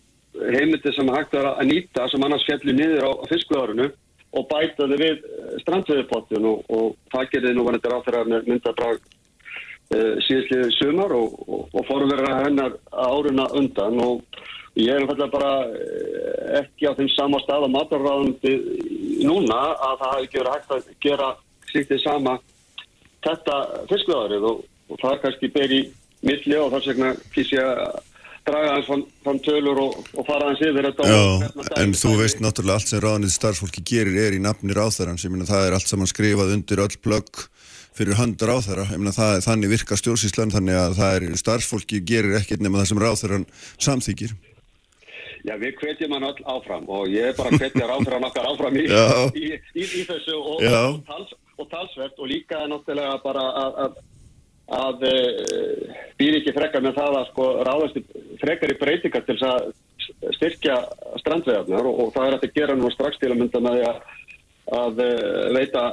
heimildi sem hægt er að nýta sem annars fjallir niður á, fiskvöðarinu og bæta þið við strandveðipottin og, og það gerði nú þetta ráþæra með myndabrag uh, síðastliðið sumar og, og, og forverða hennar áruna undan. Og ég er einfallega bara eh, ekki á þeim sama stað á matarráðundi núna að það hafi ekki verið hægt að gera slíktið sama þetta fiskveðarið og, og það er kannski ber í milli og þess vegna kýs ég að draga hans fann, fann tölur og, og fara hans yfir þetta og- Já, hérna en þú veist náttúrulega allt sem ráðnið starfsfólki gerir er í nafni ráþærans, ég meina það er allt saman skrifað undir öll plögg fyrir hönd ráþæra, ég meina það, þannig virka stjórnsýslan þannig að það er starfsfólki gerir ekkert nema það sem ráþæran samþykir. Já, við hvetjum hann öll áfram og ég er bara að hvetja ráðfyrir okkar áfram í, í, í, í þessu og, og, tals, og talsvert og líka náttúrulega bara að, að, að uh, býr ekki frekar með það að sko ráðast frekar í breytingar til að styrkja strandveðarnar og, og það er að gera nú strax til að mynda með því að, að uh, veita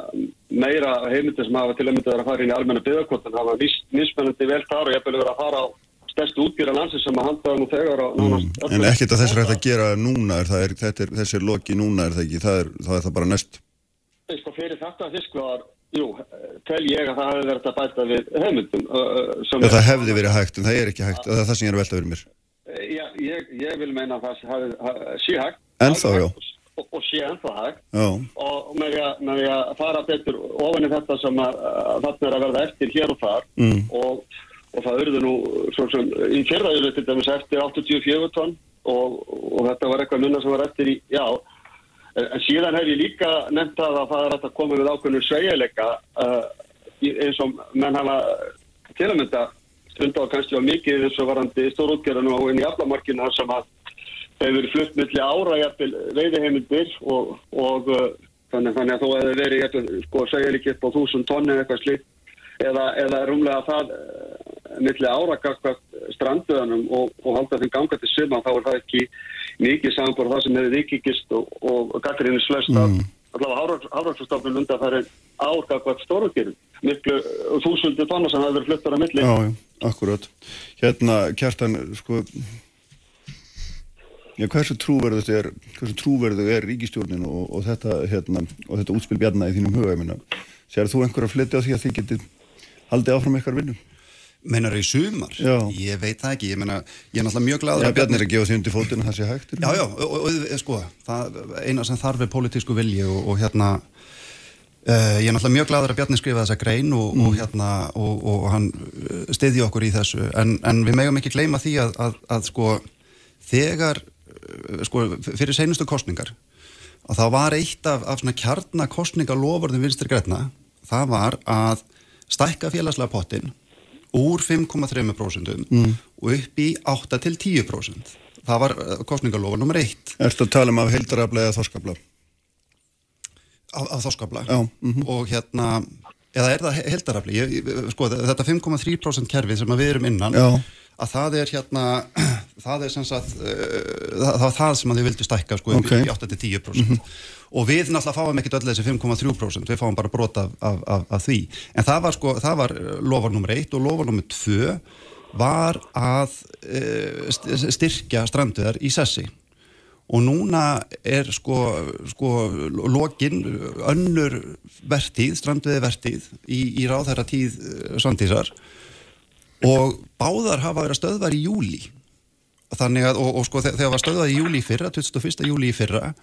meira heimildi sem hafa til að mynda að fara inn í almenna byggðarkvotun hafa mis, mismunandi vel þar og ég vil vera að fara á stærstu útgjörðan landsins sem að handaða nú þegar Mm. En ekkert að þess er hægt að gera núna, er það er, er, þessi er loki núna, er það ekki, það er það, er það bara næst. sko fyrir þetta fiskvar jú, tel ég að það hefði verið að bæta við heimildum uh, það hefði verið hægt, en það er ekki hægt, það er það sem ég er að velta fyrir mér. Já, ég, ég vil meina að það hafi, hafi, sé hægt Ennþá, já. og, og sé ennþá hægt Já, og með því, að, að fara betur ofan í þetta sem að, að þarna er að verða eftir hér og þar Mm. og, og það urðu nú sem í fyrra urðu til dæmis eftir 84 tonn og, og þetta var eitthvað minna sem var eftir í, já en, síðan hef ég líka nefnt að það er að koma við ákveðinu sveigjuleika uh, í- eins og menn hafa til að mynda stund á kannski á mikið eins og varandi stórútgerðinu og inn í aflamarkinu þar sem að hefur verið flutt milli ára jafnvel veiðiheimildir og, og uh, þannig, þannig að þó hefur verið jafnvel sko sveigjuleiki upp á þúsund tonni eða eitthvað slíkt eða, eða rúmlega það uh, milli ára gagvart stranduðanum og, og halda þeim ganga til suma þá er það ekki mikið saman það sem hefur vikingist og, og gaggrinni slöst að allavega hafraksstofnun undan það er árgagvart stórugirinn miklu uh, þúsundu tonna sem hefur verið fluttar að milli já, akkurat. Hérna, kjartan, sko, já, hversu trúverðugt er, hversu trúverðug er ríkistjórnin og, og þetta, hérna, og þetta útspil bjarna í þínum huga, ég minna. Sér þú einhver að flytja á því að þið getið haldið áfram ykkar vinnu? Meinar í sumar? Já. Ég veit það ekki, ég meina, ég er náttúrulega mjög gladur Já, Bjarni er að gefa því undir fótinn að það sé hægt. Já, já, og, og, og sko, það eina sem þarf er pólitísku vilji og, og hérna, uh, ég er náttúrulega mjög gladur að Bjarni skrifa þessa grein og, og hérna, og, og hann uh, stiði okkur í þessu, en, en við megum ekki gleyma því að, að, að sko, þegar, sko, fyrir seinustu kostningar, að það var eitt af, af svona kjarnakostningalofurðum vinstri græna, það var að stækka félagslega pottin úr 5,3% mm. og upp í 8 til 10%. Það var kostningalofur nummer 1 Ertu að tala um af heildarafla eða þorskafla? á, á þoskabla Já, mhm. og hérna, eða er það he- heildarafli? Ég, ég- sko, þetta 5,3% kerfi sem við erum innan Já. að það er hérna það er sem sagt uh, það, það það sem að þau vildu stækka sko upp Ok. Mhm. í 8-10% og við náttúrulega fáum ekkert öll þessi 5,3% við fáum bara brota af, af, af, af því. En það var sko, það var lofar nummer 1 og lofar nummer 2 var að uh, st- styrkja stranduðar í sessi. Og núna er sko, sko lokin önnur vertíð, strandveði vertíð í, í ráðherra tíð Sandísar og báðar hafa verið að stöðvar í júli þannig að, og, og sko þe- þegar var stöðvað í júli fyrra, 21. júli í fyrra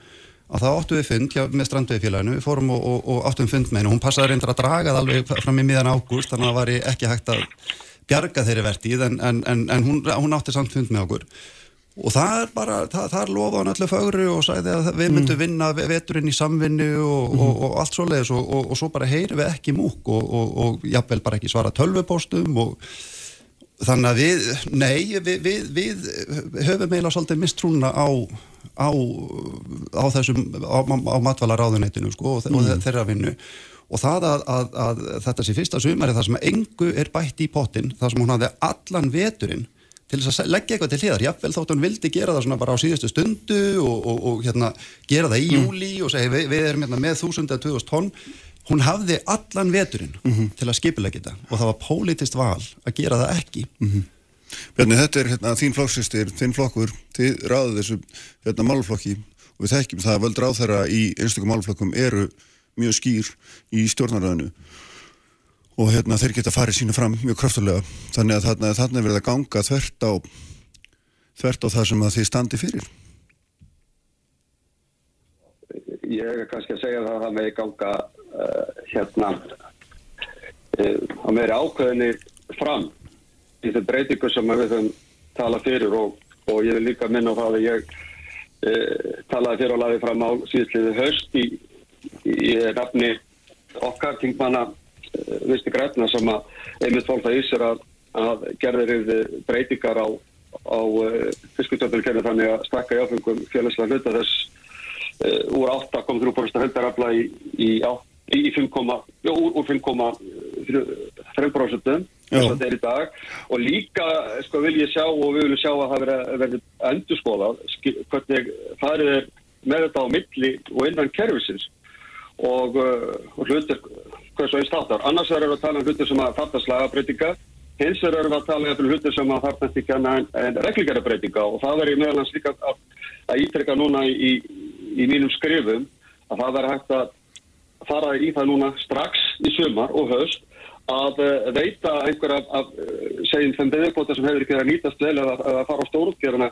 að það áttu við fund hjá, með strandveðifélaginu við fórum og, og, og áttum fund með henni. Og hún passaði reyndar að draga það alveg fram í miðan ágúst þannig að það var ekki hægt að bjarga þeirri vertíð en, en, en, en hún, hún átti samt fund með okkur. Og það er bara, það, það lofa hann öllu fögru og sagði að við myndum vinna ve- veturinn í samvinnu og, og, og allt svoleiðis og, og, og svo bara heyrum við ekki múk og, og, og jafnvel bara ekki svara tölvupóstum og þannig að við, nei, við, við, við höfum eiginlega svolítið mistrúna á, á, á þessum, á, á matvælaráðuneytinu sko og, og þeirra vinnu. Og það að, að, að þetta sé fyrsta sumari það sem engu er bætt í pottin, það sem hún hafði allan veturinn til þess að leggja eitthvað til hliðar, jafnvel þótt hún vildi gera það svona bara á síðustu stundu og, og, og hérna, gera það í júli og segja við, við erum hérna með 1000 eða 2000 tonn hún hafði allan veturinn til að skipilegja þetta og það var pólitist val að gera það ekki. Bjarni, þetta er hérna, þín flokksistir, þinn flokkur, þið ráðu þessu hérna, málflokki og við þekkjum það að völd ráð þeirra í einstökum málflokkum eru mjög skýr í stjórnaröðinu og hérna, þeir geta farið sínu fram mjög kraftulega þannig að þarna, þarna er verið að ganga þvert á, þvert á það sem að þið standi fyrir. Ég er kannski að segja það að það megi ganga Eh, hérna eh, að meira ákveðinni fram í þeim breytingu sem við höfum talað fyrir og, og ég vil líka minna á það að ég e, talaði fyrir og laði fram á síðustliði höst í, í rafni okkar kingmanna e, visti grætna sem að einmitt fólk það ísir að, að gerðir breytingar á, á e, fiskutöfnulkerni þannig að stakka í áfengum félagslega hluta þess úr 8 kom þrjúborist að höndarafla í, í 8 í 5,3% þess að þetta er í dag. Og líka sko, vil ég sjá og við viljum sjá að það verður endur skoðað hvernig það er með þetta á milli og innan kervisins og, uh, og hlutir hvað svo einn startar. Annars verður við að tala um hlutir sem að þarta slagabreitinga hins verður við að tala um hlutir sem að þarta ekki en, en reglingarabreitinga og það verður meðalans líka að, að ítrekka núna í, í mínum skrifum að það verður hægt að fara í það núna strax í sumar og höst að uh, veita einhver af, uh, segjum þeim beðurkvota sem hefur ekki verið að nýtast vel eða að fara á stórútgerðina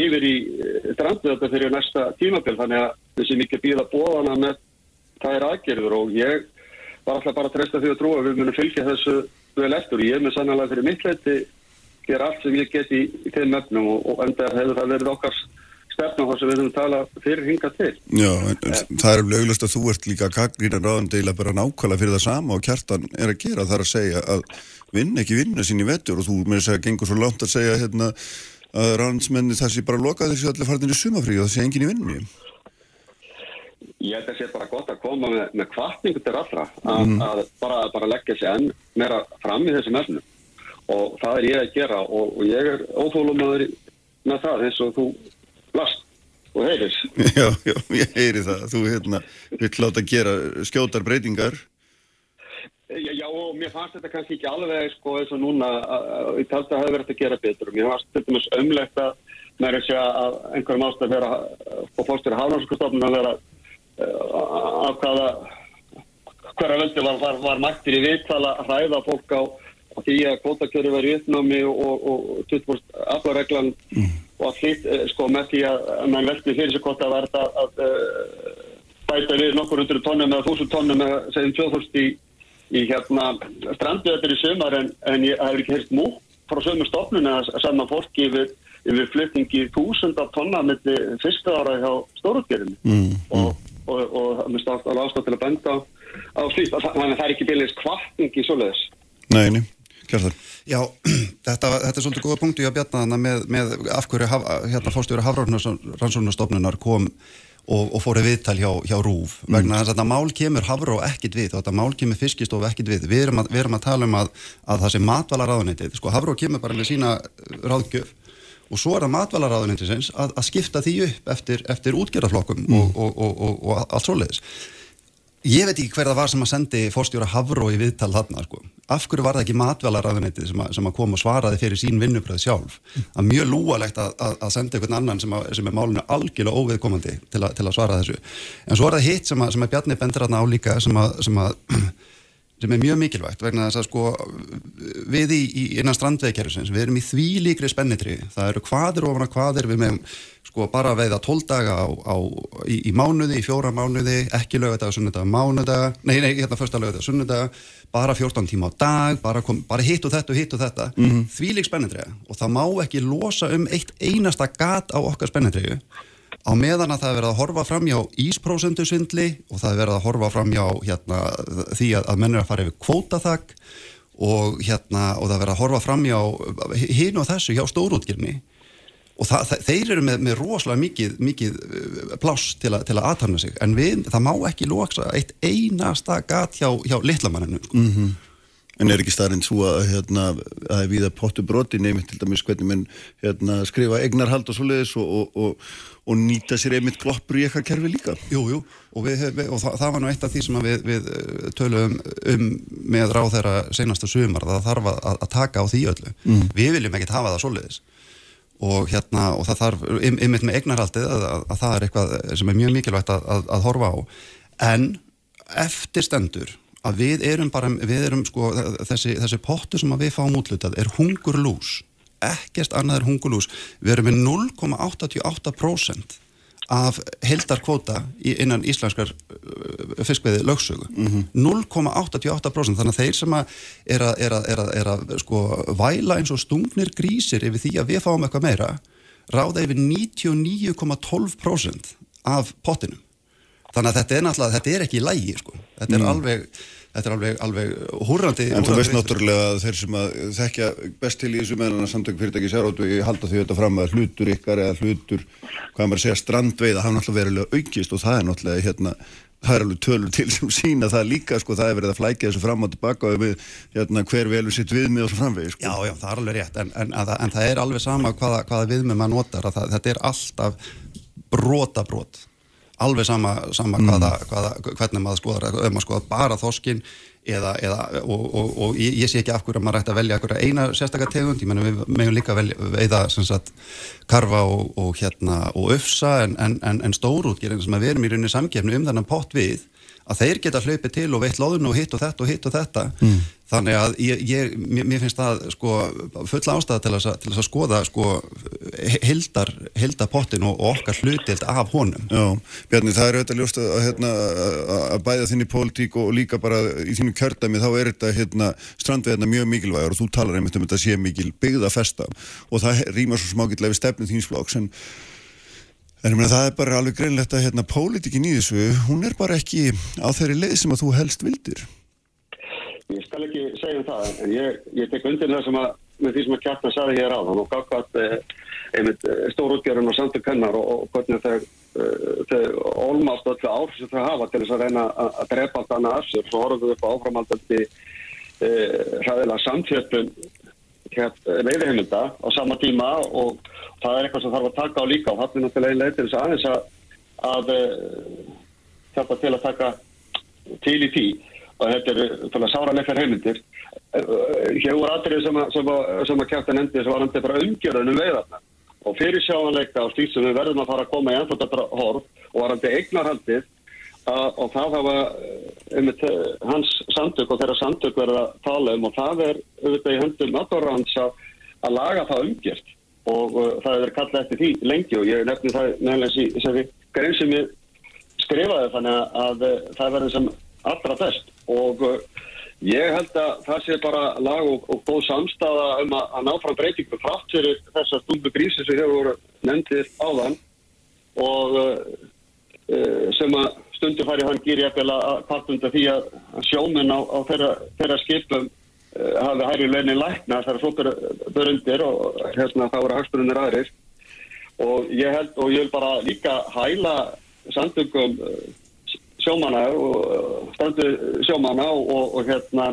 yfir í uh, drandvölda fyrir næsta tímabil. Þannig að sem ekki býða bóðana með þær aðgerður og ég var alltaf bara að treysta því að trúa að við munum fylgja þessu vel eftir. Ég er með sannlega fyrir mitt leiti gera allt sem ég get í, í þeim efnum og, og enda hefur það verið okkar stefna þar sem við höfum talað fyrir hingað til. Já, en, en það er alveg auglust að þú ert líka gaggrína ráðan deila bara nákvæmlega fyrir það sama og kjartan er að gera það er að segja að vinn ekki vinna sín í vettur og þú með þess að gengur svo langt að segja hérna að ráðansmenni það sé bara loka þessi allir farin í sumafrí og það sé engin í vinnu. Ég held að sé bara gott að koma með, með kvartningu til allra að, að bara, bara leggja sér enn meira fram í þessum efnum og það er ég að gera og, og ég er óþólum með það eins og þú last og heyris. Já, já, ég heyri það. Þú hérna vill láta gera skjótar breytingar. Já, já, og mér fannst þetta kannski ekki alveg sko eins og núna ég taldi að það hefði verið að gera betur mér fannst til dæmis ömlegt að með þess að einhverjum ástæð vera og fórstur hafnarskustofnun að vera af hvaða hverja völdi var, var, var mættir í viðtala að hræða fólk á, því að kvótakjöru var í uppnámi og, og, og 20% aflareglan og að hlýtt uh, sko með því að, að mann veldi fyrir sig hvort að verða að uh, bæta við nokkur hundru tónnum eða þúsund tónnum eða segjum 2000 í í hérna strandu þetta í sumar en, en ég hef ekki heyrst mú frá sömu stofnun að sanna fólki yfir, yfir flutningi þúsundar tonna með fyrsta ára hjá stórútgerðinu mm, og, og, og það mist alltaf ástæð til að benda á, á slíkt. Þannig að það er ekki byrðis kvartning í svoleiðis. Nei, nei, kjartan. Já, þetta, þetta er svolítið góða punktu ég að bjarna þannig með, með af hverju haf, hérna, fórstjóri Hafrárnarsstofnunar kom og, og fóru viðtal hjá, hjá RÚF vegna þess að þetta mál kemur Hafró ekkit við og þetta mál kemur Fiskistofu ekkit við. Við erum að, við erum að tala um að, að það sé matvælaráðunitið, sko Hafró kemur bara með sína uh, ráðgjöf og svo er það matvælaráðunitiðsins að, að skipta því upp eftir, eftir útgerðarflokkum og, og, og, og, og allt svoleiðis Ég veit ekki hver það var sem að sendi fórstjóra Havró í viðtal þarna, sko. Af hverju var það ekki matvælaræðunitið sem, sem að kom og svaraði fyrir sín vinnubröð sjálf? Það er mjög lúalegt að, að, að senda einhvern annan sem, að, sem er málinu algjörlega óviðkomandi til, til að svara þessu. En svo er það hitt sem að, sem Bjarni bendur þarna á líka sem að, sem sem er mjög mikilvægt vegna þess að sko við í, í innan strandveikerfisins, við erum í því líkri spennitri, það eru hvaðir ofan að hvaðir, við meðum sko bara veiða 12 daga á, á, í, í mánuði, í fjóra mánuði, ekki lögadaga, sunnudaga, mánudaga, nei, nei, hérna fyrsta lögadaga, sunnudaga, bara 14 tíma á dag, bara, kom, bara hitt og þetta og hitt og þetta, mm -hmm. því lík spennitri. Og það má ekki losa um eitt einasta gat á okkar spennitri á meðan að það er verið að horfa fram hjá ísprósendu svindli og það er verið að horfa fram hjá hérna, því að, að menn er að fara yfir kvótaþak og, hérna, og það er verið að horfa fram hjá hinn og þessu hjá stórútgjörni og það, það, þeir eru með, með rosalega mikið, mikið uh, pláss til, til að aðtarna sig. En við, það má ekki loksa eitt einasta gat hjá, hjá litlamanninu sko. En er ekki starrinn svo að hérna, að það er viða pottu broti nefnir til dæmis hvernig menn hérna, skrifa eignarhald og svoleiðis og, og, og, og nýta sér einmitt gloppur í eitthvað kerfi líka? Jú, jú, og, við, við, og það, það var nú eitt af því sem við, við eh, töluðum um með ráð þeirra senasta sumar, það þarf að, að taka á því öllu. Mm. Við viljum ekkert hafa það svoleiðis og hérna, og það þarf ymmit með eignarhaldið að, að, að það er eitthvað sem er mjög mikilvægt að horfa á. En eftir stendur að við erum bara, við erum sko þessi, þessi pottu sem við fáum útlutað er hungurlús, ekkert annað er hungurlús, við erum með 0,88% af heldarkvóta innan íslenskar uh, fiskveiði lögsögu mm -hmm. 0,88% þannig að þeir sem að er að, er að, er að, er að sko væla eins og stungnir grísir yfir því að við fáum eitthvað meira ráða yfir 99,12% af pottinum þannig að þetta er náttúrulega, þetta er ekki í lægi sko. þetta er mm. alveg þetta er alveg, alveg húrandi En þú veist náttúrulega að þeir sem að þekkja best til í þessu meðan að samtök fyrirtæki sérótu halda því þetta fram að hlutur ykkar eða hlutur, hvað maður segja strandveið að hafa náttúrulega verilega aukist og það er náttúrulega hérna, það er alveg tölur til sem sína það líka sko, það er verið að flækja þessu fram og tilbaka og við, hérna, hver velur sitt viðmið og svo framvegi sko. Já, já, það er alveg rétt en, en, en, en það er alveg sama hvaða, hvaða alveg sama, sama mm. hvaða, hvaða, hvernig maður skoðar, ef maður skoðar bara þoskinn eða, eða og, og, og ég, ég sé ekki af hverju að maður ætti að velja eina sérstakar tegund, ég menn við meðum líka velja, veiða sagt, karfa og, og hérna og öfsa en, en, en, en stórútgerinn sem að við erum í rauninni samgefni um þennan pott við að þeir geta hlaupið til og veitt loðun og hitt og þetta og hitt og þetta mm. Þannig að ég, ég, mér finnst það sko, fulla ástæða til að, til að skoða sko, hildar, hildapottin og, og okkar hlutild af honum Já, Bjarni, það er auðvitað ljóst að, hérna, að bæða þinni pólitík og líka bara í þínu kjördæmi þá er þetta hérna, strandveðna mjög mikilvægur og þú talar einmitt um þetta sé mikil byggða festa og það rýmar svo smákilega við stefnu þínsflokks en En ég meina það er bara alveg greinlegt að hérna pólitíkin í þessu, hún er bara ekki á þeirri leið sem að þú helst vildir. Ég skal ekki segja um það, en ég, ég tek undir það sem að, með því sem að kjartan saði hér á þann og gafkvæmt eh, einmitt eh, stórútgjörun og samtök hennar og, og hvernig þau, eh, þau olmast öllu áhrif sem þau hafa til þess að reyna að, að drepa allt annað af sér, svo horfum við upp á áframaldandi eh, hraðilega samtjöpun veiðheimilda á sama tíma og það er eitthvað sem þarf að taka á líka og hann er náttúrulega einlega til þess að aðeins að, að hjálpa til að taka til í tí og þetta er sára nekkar heimildir. Hér voru aðrið sem að, að, að kæftan endi sem var andið bara umgjörðunum veiðarna og fyrir sjáanleika og stíl sem við verðum að fara að koma í ennþáttar horf og var andið eignarhaldið og það hafa um, hans samtök og þeirra samtök verða að tala um. Og það er auðvitað í höndum aðdóraðans að laga það umgjört. Og uh, það er kallað eftir því lengi og ég nefnir það meðlega í grein sem ég skrifaði þannig að, að það verður sem allra best og uh, ég held að það sé bara lag og, og góð samstafa um að, að ná fram breytingu frátt fyrir þessar stumbu grísi sem hefur voru nefndir áðan. Og uh, uh, sem að stundu fari hann gýri eftir að partunda því að sjóminn á, á þeirra, þeirra skipum Eh, hafi hæri launin lækna þar að svo bör undir og hérna þá eru hagsturunir aðrir. Og ég held og ég vil bara líka hæla samtöngum eh, sjómana og standu sjómana og, og, og hérna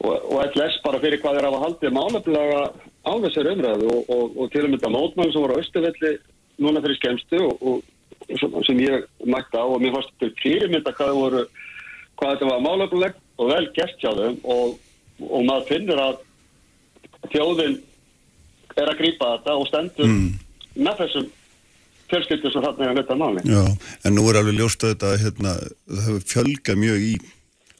og, og LS bara fyrir hvað er af að haldi málefnilega á þessar umræðu og til og mynda mótmann sem voru á Östufelli núna fyrir skemstu og sem ég mætti á og mér fannst þetta fyrirmynda hvað, voru, hvað þetta var málefnilegt og vel gert hjá og, og maður finnir að þjóðin er að grýpa þetta og stendur mm. með þessum fjölskyldu sem þarna er að netta máli. Já, en nú er alveg ljóst að þetta hérna, það hefur fjölgað mjög í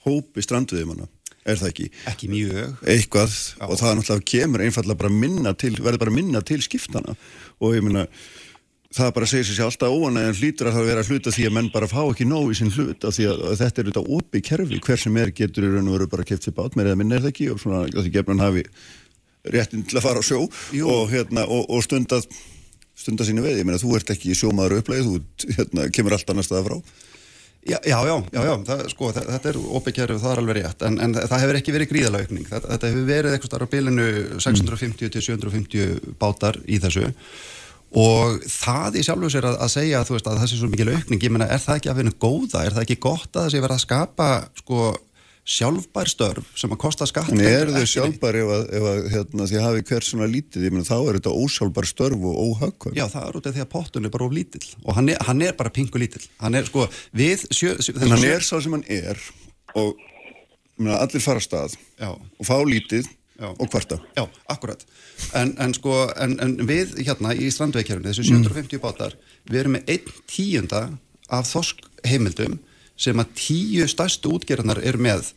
hópi stranduðimanna, er það ekki? Ekki mjög. Eitthvað Já. og það er náttúrulega kemur einfallega bara minna til, verður bara minna til skiptana og ég minna það bara segir sér alltaf óanægðan hlýtur að það vera að hluta því að menn bara fá ekki nóg í sinn hlut af því að, að þetta er auðvitað opið kerfi hver sem er getur í raun og veru bara keft sér bát með eða minn er það ekki og svona því gefnum hafi réttin til að fara á sjó og, hérna, og, og stundað stundað sínu veið, ég meina þú ert ekki sjómaður upplegið, þú hérna, kemur allt annar staða frá. Já, já, já, já, já það, sko, það, þetta er og það er alveg rétt en, en það hefur ekki verið gríðalaukning þetta, þetta hefur verið eitthvað starf á bilinu 650 til 750 bátar í þessu. Og það í sjálfu sér að, að segja veist, að það sé svo mikil aukning, ég menna er það ekki að finna góða, er það ekki gott að það sé verið að skapa sko sjálfbær störf sem að kosta skatt En eru þau sjálfbær ef að, ef að hérna, því hafi hver svona lítið, ég meina þá er þetta ósjálfbær störf og óhagkvæm. Já, það er út af því að pottun er bara of lítill og hann er, hann er bara pingu lítill hann er sko, við sjö, sjö, En hann er sá sem hann er og ég meina, allir fara stað Já. og fá lítið Já. og kvarta. Já, akkurat en, en sko, en, en við hérna í strandveikjörunni, þessu Mm. 750 bátar við erum með einn tíunda af þosk heimildum sem að tíu stærstu útgerðarnar eru með.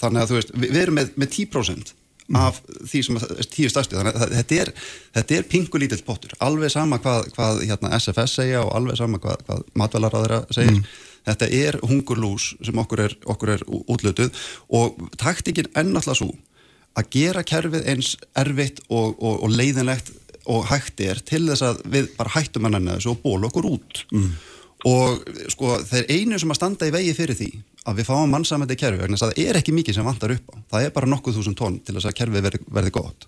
Þannig að þú veist, við, erum með, með 10% af því sem að, tíu stærstu. Þannig að þetta er, þetta er pingulítill pottur, alveg sama hvað, hvað hérna, SFS segja og alveg sama hvað, hvað matvælaráðara segir. Þetta er hungurlús sem okkur er, okkur er útlutuð og taktikinn ennáttúrulega svo að gera kerfið eins erfitt og, og, og leiðinlegt og hægt er til þess að við bara hættum að nenni þessu og bóla okkur út. Mm. Og sko þeir einu sem að standa í vegi fyrir því að við fáum mannsamandi kerfi vegna það er ekki mikið sem vantar upp á. Það er bara nokkuð þúsund tónn til þess að kerfið verði, verði gott.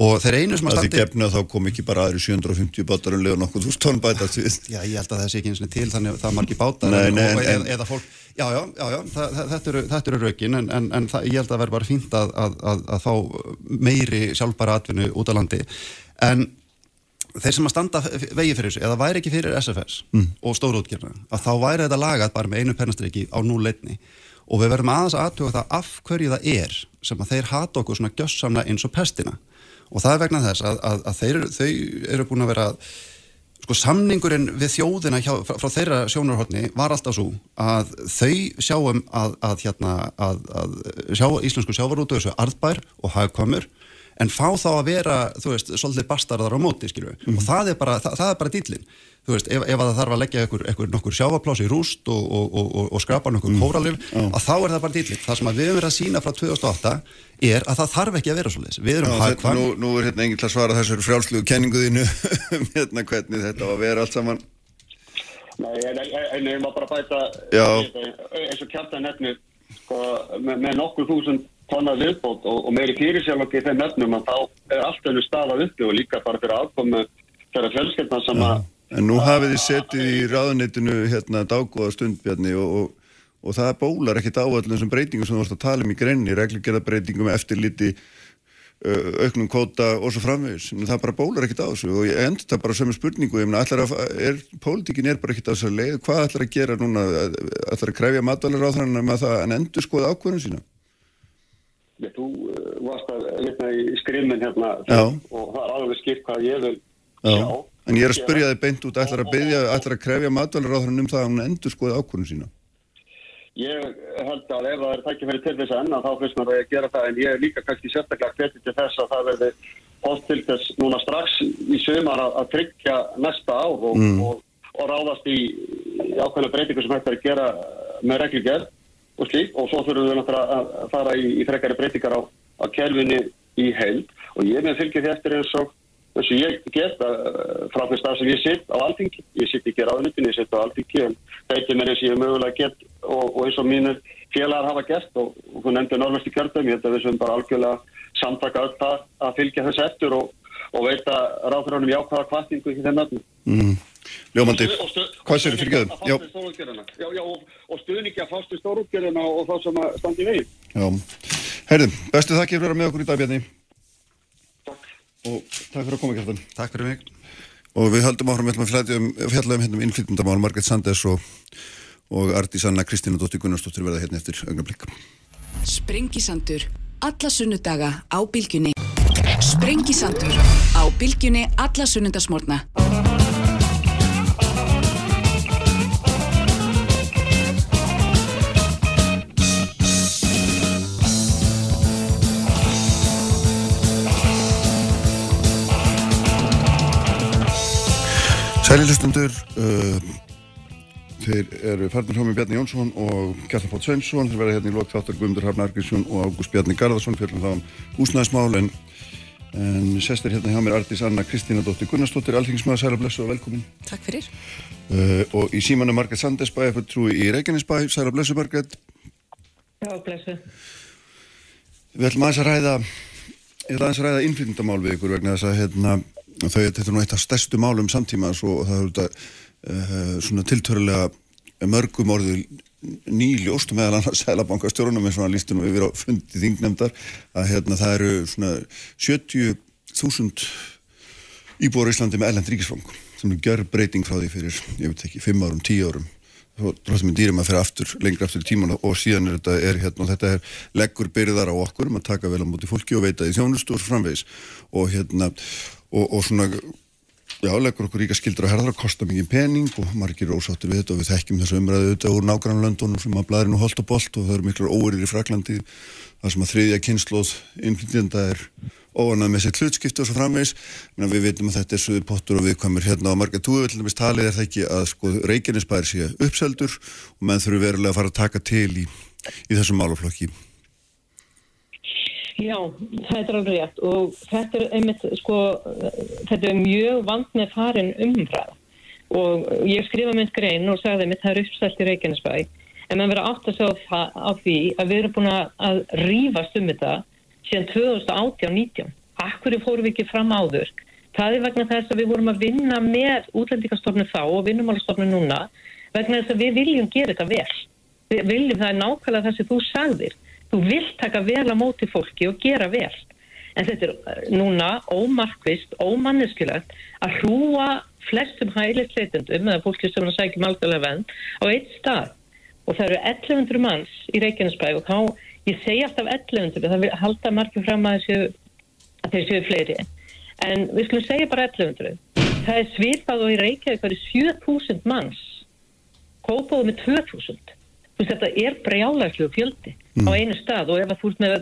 Og þeir einu sem að Það því standa gefna þá kom ekki bara aðri 750 bátar um leið og nokkuð tónn bætast við. Já, ég held að það sé ekki eins og til þannig að það er margi bátar Nei, en- nei, og, en- eða, fólk, já, já, já, já það, það, þetta eru, þetta eru raukin en, en, en það, ég held að það verður bara fínt að, að, að, að fá meiri sjálfbæra atvinnu út á landi. En þeir sem að standa vegi fyrir þessu, eða væri ekki fyrir SFS og stórútgerna, að þá væri þetta lagað bara með einu pennastriki á núleitni og við verðum aðeins aðtuga það af hverju það er sem að þeir hata okkur svona gjössamna eins og pestina. Og það er vegna þess að, að, að þeir, þau eru búin að vera sko samningurinn við þjóðina hjá, frá, frá þeirra sjónarhóttni var alltaf svo að þau sjáum að, að, hérna, að, að sjá, íslensku sjávarútu þessu arðbær og hagkvamur en fá þá að vera, þú veist, svolítið bastarðar á móti, skilju, og það er bara það, það er bara dýllin, þú veist, ef, ef að það þarf að leggja einhver, einhver nokkur sjávarplási í rúst og, og, og, og, og skrapa nokkur mm. kóralif að þá er það bara dýllin, það sem við höfum verið að sína frá 2008 er að það þarf ekki að vera svolítið, við erum hagkvæm. nú, nú er hérna enginn til að svara þessari frjálslugu kenninguðinu um hérna hvernig þetta var að vera allt saman. Nei, en, en, en ég má bara bæta eins og kjartan nefnir sko, með, með nokkur þúsund tonna viðbót og, og meiri fyrirsjálfokki í þeim nefnum að þá er allt önnu stafað uppi og líka bara fyrir aðkomu þeirra fjölskyldna sem að En nú hafið þið setið í ráðuneytinu hérna dágóða stundbjarni og, og, og það bólar ekkit á öllum þessum breytingum sem þú vorst að tala um í greinni, reglugerðarbreytingum, eftirliti, uh, auknum kóta og svo framvegis. En Það bara bólar ekkit á þessu og ég endur þetta bara sem spurningu, ég að, er, pólitíkin er bara ekkit á þessu leið, hvað ætlar að gera núna, ætlar að krefja matvælar á þannig með það en endur skoða ákvörðun sína? Ég, þú uh, varst að vitna í skrimmin hérna Já. og það er alveg skipt hvað ég vil Já. sjá En ég er að spyrja þig beint út, ætlar að byggja, ætlar að krefja matvælar á þannig um það að hún endur skoða ákvörðun sína? Ég held að ef það er tækifæri til þess að enna þá finnst mér að gera það en ég er líka kannski sérstaklega hvetið til þess að það verði hótt til þess núna strax í sömar að, að tryggja næsta ár og, og, og ráðast í, ákveðna breytingu sem hægt er að gera með reglugjörð og slík og svo þurfum við náttúrulega að, að fara í, í frekari breytingar á, á kerfinni í heild. Og ég með fylgja því eftir eins og eins og ég get uh, frá þess að sem ég sitt á alþingi. Ég sitt ekki á ráðunitinu, ég sitt á alþingi en veitir mér eins og ég mögulega get og, og eins og mínir félagar hafa gert og, og þú nefndir norðvestu kjördum ég held að við sem bara algjörlega samtaka öll það að fylgja þess eftir og, og veita ráðuránum jákvæða kvartningu í nöfnum Mm. Ljómandi, hvað sér fyrir göðum? við stórútgerðina. Já, já, og, og stuðningi að við stórútgerðina og, þá sem að standi í vegi. Já, heyrðum, bestu þakki fyrir að vera með okkur í dag, Bjarni. Og takk fyrir að koma, Kjartan. Takk fyrir mig Og við höldum áfram, við ætlum að fjalla um, fjalla um hérna um innflytjandamál, Margrét Sanders og, og Artís Anna Kristína Dóttir Gunnarsdóttir verða hérna eftir augnablik. Sprengisandur. Alla sunnudaga á bylgjunni. Sprengisandur. Á bylgjunni alla sunnudasmórna. Sælilustundur, uh, þeir eru farnir hjá með Bjarni Jónsson og Kjartan Pótt Sveinsson, þeir verða hérna í lok þáttar Guðmundur Hafn Argrísson og Ágúst Bjarni Garðarsson fyrir þá um húsnæðismál en, en sestir hérna hjá mér Artís Anna Kristína Dóttir Gunnarsdóttir, alþingismæður Sæla Blessu og velkomin. Takk fyrir. Uh, og í símanu Margrét Sanders bæði fyrir trúi í Reykjanesbæ, Sæla Blessu Margrét. Já, blessu. Við ætlum aðeins að ræða, ég ætla aðeins að ræða innflytjandamál við ykkur vegna þess að hérna, þau, þetta er nú eitt af stærstu málum samtíma og það er þetta uh, svona tiltörulega mörgum orðið nýljóst meðal annars sælabankastjórunum eins og hann lísti nú yfir á fundi þingnefndar að hérna það eru svona 70.000 íbúar í Íslandi með ellend ríkisfang sem er gjör breyting frá því fyrir, ég veit ekki, 5 árum, 10 árum. Dróttum við dýrum að fyrir aftur, lengra aftur í tíman og síðan er þetta, er, hérna, þetta er leggur byrðar á okkur um að taka vel á móti fólki og veita því þjónust og framvegis. Og hérna og, og svona já, leggur okkur ríka skildur að herðar að kosta mikið pening og margir ósáttir við þetta og við þekkjum þessu umræðu auðvitað úr nágrannlöndunum sem að blæðir nú holt og bolt og það eru miklar óerir í Fraklandi það sem að þriðja kynnslóð innflytjenda er óanað með sér hlutskipti og svo framvegs en við veitum að þetta er suði pottur og viðkvæmur hérna á marga túðvöldinumist talið er það ekki að sko Reykjanesbær sé uppseldur og menn þurfu verulega að fara að taka til í, í þessum málaflokki Já, það er alveg rétt og þetta er einmitt sko, þetta er mjög vant með farin umræð og ég skrifa mynd grein og sagði einmitt það er uppselt í Reykjanesbæ en maður verið átt að segja á því að við erum búin að rýfast um þetta síðan 2018-19. Akkur fórum við ekki fram áður? Það er vegna þess að við vorum að vinna með útlendingastofnun þá og vinnumálastofnun núna vegna þess að við viljum gera þetta vel. Við viljum það er nákvæmlega það sem þú sagðir. Þú vilt taka vel á móti fólki og gera vel. En þetta er eh, núna ómarkvist, ómanneskilegt að hrúa flestum hægilegt leitendum eða fólki sem er að sækja málgæðlega venn á eitt stað. Og það eru 1100 manns í Reykjanesbæg og þá ég segi alltaf 1100, það halda margir fram að, þeir séu fleiri en við skulum segja bara 1100 það er svipað og í Reykjavík það er 7000 manns kópaðu með 2000 þetta er brjálæglu fjöldi mm. á einu stað og ef þú ert með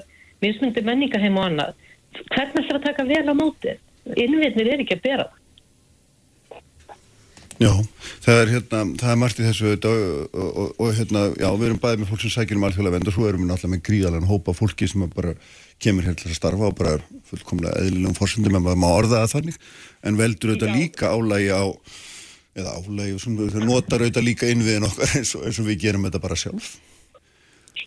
mismundi menningaheim og annað hvernig ætlar að taka vel á móti? Innviðnir er ekki að bera Já, það er hérna, það er margt í þessu og, og, og, og hérna, já, við erum bæðið með fólk sem sækir um alþjóðlega vend og svo erum við náttúrulega með gríðalega hópa fólki sem bara kemur hér til að starfa og bara er fullkomlega eðlilegum fórsendum en maður má orða það þannig. En veldur auðvitað líka álægi á eða álægi, þau notar auðvitað líka innviðin okkar eins, eins og við gerum þetta bara sjálf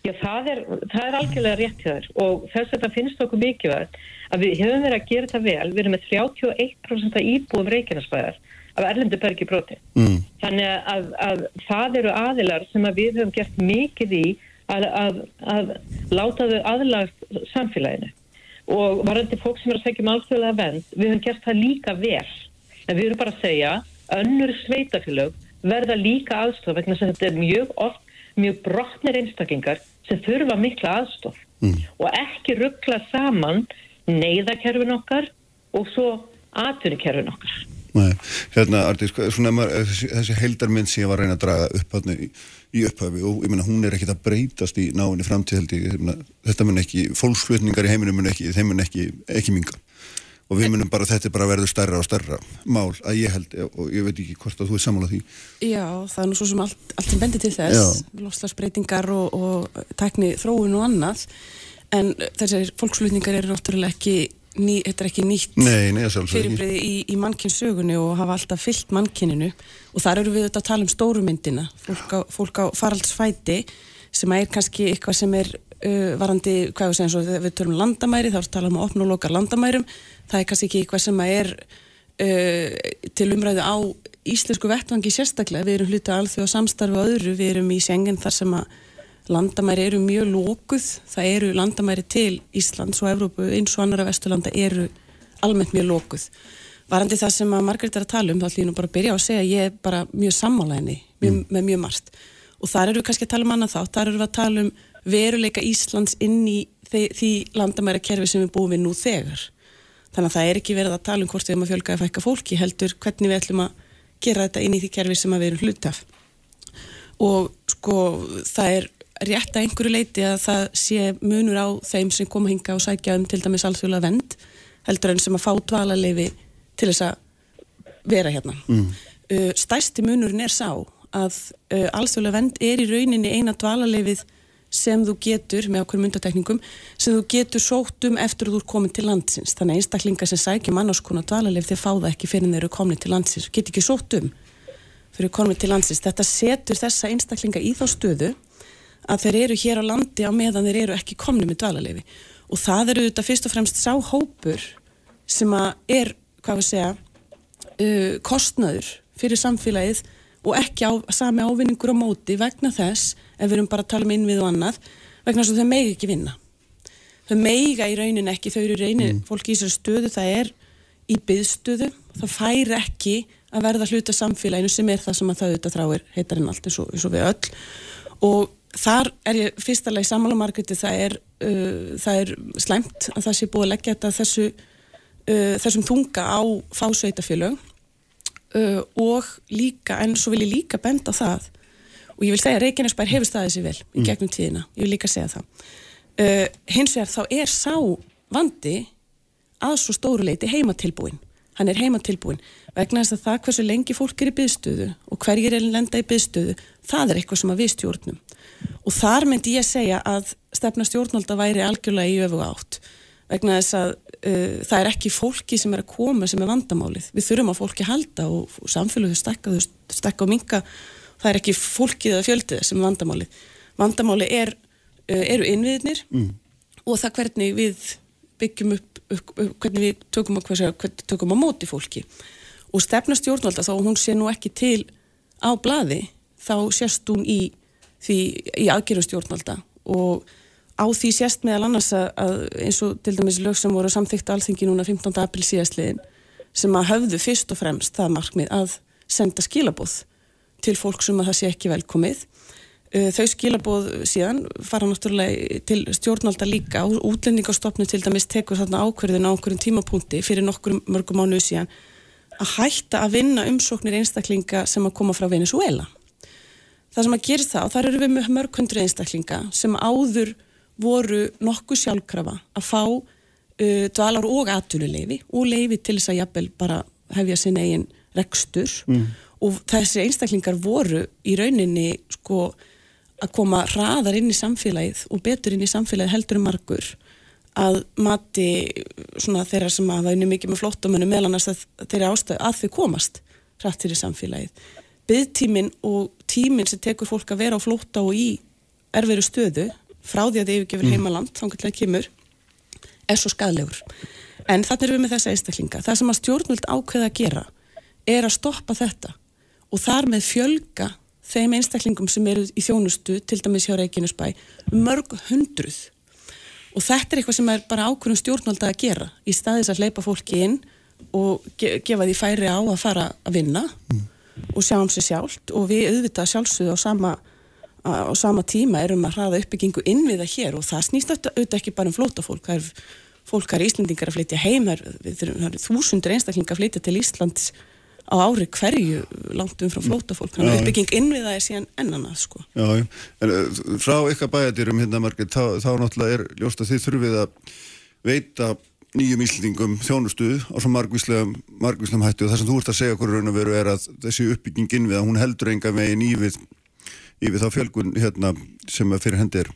Já, það er, það er algjörlega rétt hér og þess að það finnst okkur mikilvægt að við hefum verið að gera þetta vel, við erum með 31% íbúum Reykjanesbæðar af erlendu bergi broti. Mm. Þannig að, að það eru aðilar sem að við höfum gert mikið í að, að, að láta þau aðlagt samfélaginu og varandi fólk sem er að segja um alþjóðlega vend, við höfum gert það líka vel. En við höfum bara að segja önnur sveitafélög verða líka aðstof vegna sem þetta er mjög oft mjög brotnir einstaklingar sem þurfa mikla aðstof mm. og ekki ruggla saman neyðakerfin okkar og svo atvinnikerfin okkar. Nei, hérna svona, þessi, þessi heildarmynd sem ég var að reyna að draga upp hérna í, í upphafi og ég menna hún er ekkit að breytast í náinni framtíðhaldi þetta mun ekki, fólksflutningar í heiminum mun ekki, þeim mun ekki, ekki minga og við munum bara, þetta er bara að verða stærra og stærra mál að ég held og ég veit ekki hvort að þú er sammálað því. Já, það er nú svo sem allt, allt sem bendir til þess lofslagsbreytingar og, og tækni þróun og annað. En þessar fólksflutningar eru náttúrulega ekki ný, þetta er ekki nýtt fyrirbreyði í, í mannkynnssögunni og hafa alltaf fyllt mannkynninu og þar eru við auðvitað að tala um stórumyndina fólk á, fólk á faraldsfæti sem er kannski eitthvað sem er uh, varandi, hvað við segjum svo, við tölum landamæri, þá er það að tala um að opna og loka landamærum það er kannski ekki eitthvað sem er uh, til umræðu á íslensku vettvangi sérstaklega, við erum hlutið alþjóð samstarfi og öðru, við erum í sengen þar sem að landamæri eru mjög lókuð, það eru landamæri til Íslands og Evrópu eins og annara vesturlanda eru almennt mjög lókuð. Varandi það sem að Margrit er að tala um, þá ætlum ég nú bara að byrja á að segja að ég er bara mjög sammálaðinni mm. með mjög margt. Og þar eru við kannski að tala um annað þá, þar eru við að tala um veruleika Íslands inn í því, landamæri kerfi sem við búum við nú þegar. Þannig að það er ekki verið að tala um hvort við erum að fjölga að fækka fólki, heldur hvernig við ætlum að gera þetta inn í því kerfi sem við erum hlutaf. Og sko það er rétt að einhverju leiti að það sé munur á þeim sem koma hinga og sækja um til dæmis alþjóðlega vend heldur en sem að fá dvalarleifi til þess að vera hérna. Mm. Uh, stærsti munurinn er sá að uh, alþjóðlega vend er í rauninni eina dvalarleifið sem þú getur, með okkur myndatekningum, sem þú getur sótt um eftir að þú er komin til landsins. Þannig að einstaklingar sem sækja mannarskona dvalarleif þeir fá það ekki fyrir þeir eru komin til landsins og getur ekki sótt um fyrir komin til landsins. Þetta setur þessa einstaklinga í þá stöðu að þeir eru hér á landi á meðan þeir eru ekki komni með dvalarleifi og það eru þetta fyrst og fremst sáhópur sem er, hvað við segja uh, kostnaður fyrir samfélagið og ekki á, sami ávinningur á móti vegna þess, ef við erum bara að tala um innvið og annað, vegna þess að þau megi ekki vinna. Þau meiga í raunin ekki, þau eru reynir, mm. fólki í þessari stöðu, það er í byðstöðu, það fær ekki að verða hluta samfélaginu sem er það sem að það auðvitað þráir heitarinn allt eins og, eins og við öll og þar er ég fyrstalega í samálamarketi það uh, það er slæmt að það sé búið að leggja þetta þessu, uh, þessum þunga á fásveitafélög uh, og líka, en svo vil ég líka benda það og ég vil segja að Reykjanesbær hefur staðið sér vel í mm. gegnum tíðina, ég vil líka segja það. Uh, hins vegar þá er sá vandi að svo stóru leiti heimatilbúin hann er heimatilbúin vegna þess að það hversu lengi fólk er í byðstöðu og hverjir er lenda í byðstöðu það er eitthvað sem að við stjórnum. Og þar myndi ég segja að stefna stjórnvalda væri algjörlega í öfu átt vegna þess að það er ekki fólki sem er að koma sem er vandamálið. Við þurfum að fólki halda og, og samfélagu stekka, og minka það er ekki fólkið eða fjöldið sem er vandamálið. Vandamálið er, uh, eru innviðnir mm. og það hvernig við byggjum upp, hvernig við tökum að, hvernig tökum að móti fólki. Og stefna stjórnvalda þá hún sé nú ekki til á bladi þá sérst hún í, í aðgerðu stjórnvalda. Og á því sérst meðal annars að eins og til dæmis lög sem voru samþykta alþengi núna 15. april síðastliðin sem að höfðu fyrst og fremst það markmið að senda skilabóð til fólk sem að það sé ekki velkomið uh, þau skilabóð síðan fara náttúrulega til stjórnvalda líka og útlendingastofnu til dæmis tekur þarna ákverðin á okkurum tímapunkti fyrir nokkur mörgum mánuðu síðan að hætta að vinna umsóknir einstaklinga sem að koma frá Venezuela. Það sem að það, og þar eru við með mörg hundru einstaklinga sem áður voru nokkuð sjálfkrafa að fá uh, dvalar og atvinnuleifi og leifi til þess að jafnvel bara hefja sin eigin rekstur mm. og þessi einstaklingar voru í rauninni sko að koma hraðar inn í samfélagið og betur inn í samfélagið heldur um margur að mati svona þeirra sem að það er mikið með flottumunum meðlan að þeirra ástæðu að þau komast hrætt fyrir samfélagið. Byðtímin og tímin sem tekur fólk að vera á flótta og í erfiðru stöðu frá því að þið yfirgefur mm. heimaland þángarlega kemur er svo skadlegur. En þannig erum við með þessa einstaklinga. Það sem að stjórnvöld ákveða að gera er að stoppa þetta og þar með fjölga þeim einstaklingum sem eru í þjónustu til dæmis hjá Reykjanesbæ mörg hundruð og þetta er eitthvað sem er bara ákveðum stjórnvalda að gera í staðis að hleypa fólki inn og ge gefa því færi á að fara að vinna mm. og sjá um sig sjálft og við auðvitað sjálfsögðu á sama, á sama tíma erum að hraða uppbyggingu inn við það hér og það snýst auðvitað ekki bara um flóta fólk það er fólkar íslendingar að flytja heim það er þúsundur einstaklingar að flytja til Íslands á ári hverju langt um frá flótafólk þannig að uppbygging innviða er síðan ennanað sko. Já, en uh, frá ykkar bæjadýrum hérna margir, þá, þá náttúrulega er ljóst að þið þurfið að veita nýjum íslendingum þjónustuð á svo margvíslegum hættu og það sem þú ert að segja hverju raun og veru er að þessi uppbygging innviða, hún heldur enga megin í við, við þá fjölgun hérna, sem fyrir hendi er?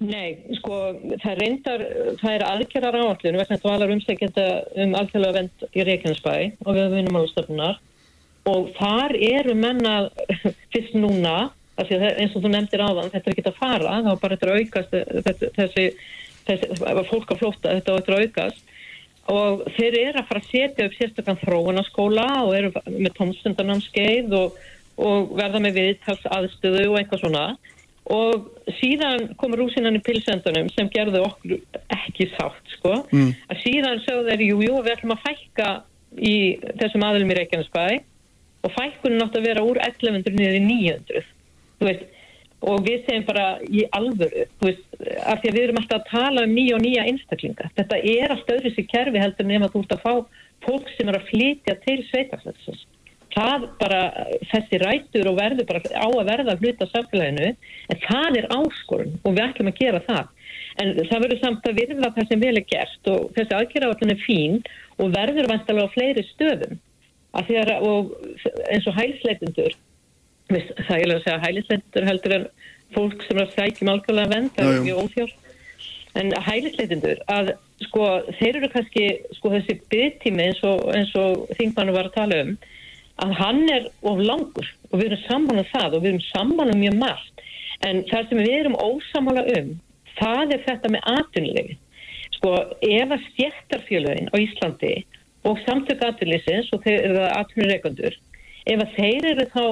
Nei, sko, það reyndar, það er aðgerðar áallun vegna dvalar umsækjenda um alþjóðlega vend í Reykjanesbæ og við vinnum álstöfnunar og þar eru menna fyrst núna, eins og þú nefndir áðan, þetta er ekki að fara, þá bara þetta er að aukast, þessi, þessi fólk að flóta, þetta er að aukast. Og þeir eru að fara að setja upp sérstaklega þróunaskóla og eru með tómstundarnámskeið og, og verða með viðtals aðstöðu og eitthvað svona. Og síðan kom rúsinan í pilsendunum sem gerði okkur ekki sátt sko, mm. að síðan sögðu þeir, jú, jú, við ætlum að fækka í þessum aðlum í Reykjanesbæ og fækkunum átt að vera úr 1100 niður í 900 veist, og við segjum bara í alvöru veist, af því að við erum alltaf að tala um nýja og nýja einstaklinga. Þetta er alltaf öðru sér kerfi heldur nema þú ert að fá fólk sem er að flytja til sveitaflöksins það bara þessi rætur og verður bara á að verða hluta samfélaginu en það er áskorun og við ætlum að gera það. En það verður samt að virða það sem vel er gert og þessi aðgerðavartin er fín og verður vantalega á fleiri stöðum. Að og eins og hælisleitundur það er að segja hælisleitundur heldur en fólk sem er að sækjum algjörlega vend það er ekki óþjór en hælisleitundur að sko þeir eru kannski sko þessi byggtími eins og, og þingmannu var að tala um að hann er of langur og við erum sammála um það og við erum sammála um mjög margt. En það sem við erum ósamála um það er þetta með atunlegi sko ef að stjættarfjölögin á Íslandi og samtök atunleysins og þeir eru atunleikundur ef að þeir eru þá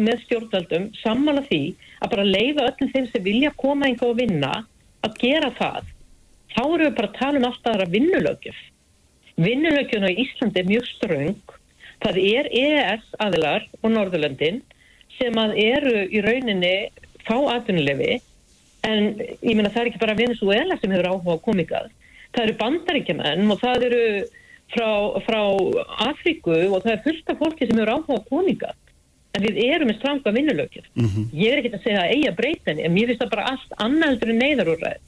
með stjórnvaldum sammála því að bara leifa öllum þeim sem vilja koma einhver og vinna að gera það þá eru við bara að tala um alltaf aðra vinnulögjum vinnulögjuna í Íslandi er mjög ströng það er EES aðilar og Norðurlöndin sem að eru í rauninni fá atvinnulefi en ég meina það er ekki bara Venezuela sem hefur áhuga á komikað það eru bandaríkjumenn og það eru frá, frá Afríku og það er fullt af fólki sem hefur áhuga á komikað en við erum með stranga vinnulökjum mm -hmm. ég er ekki að segja að eiga breytinni en mér finnst það bara allt annaldur neyðarúræð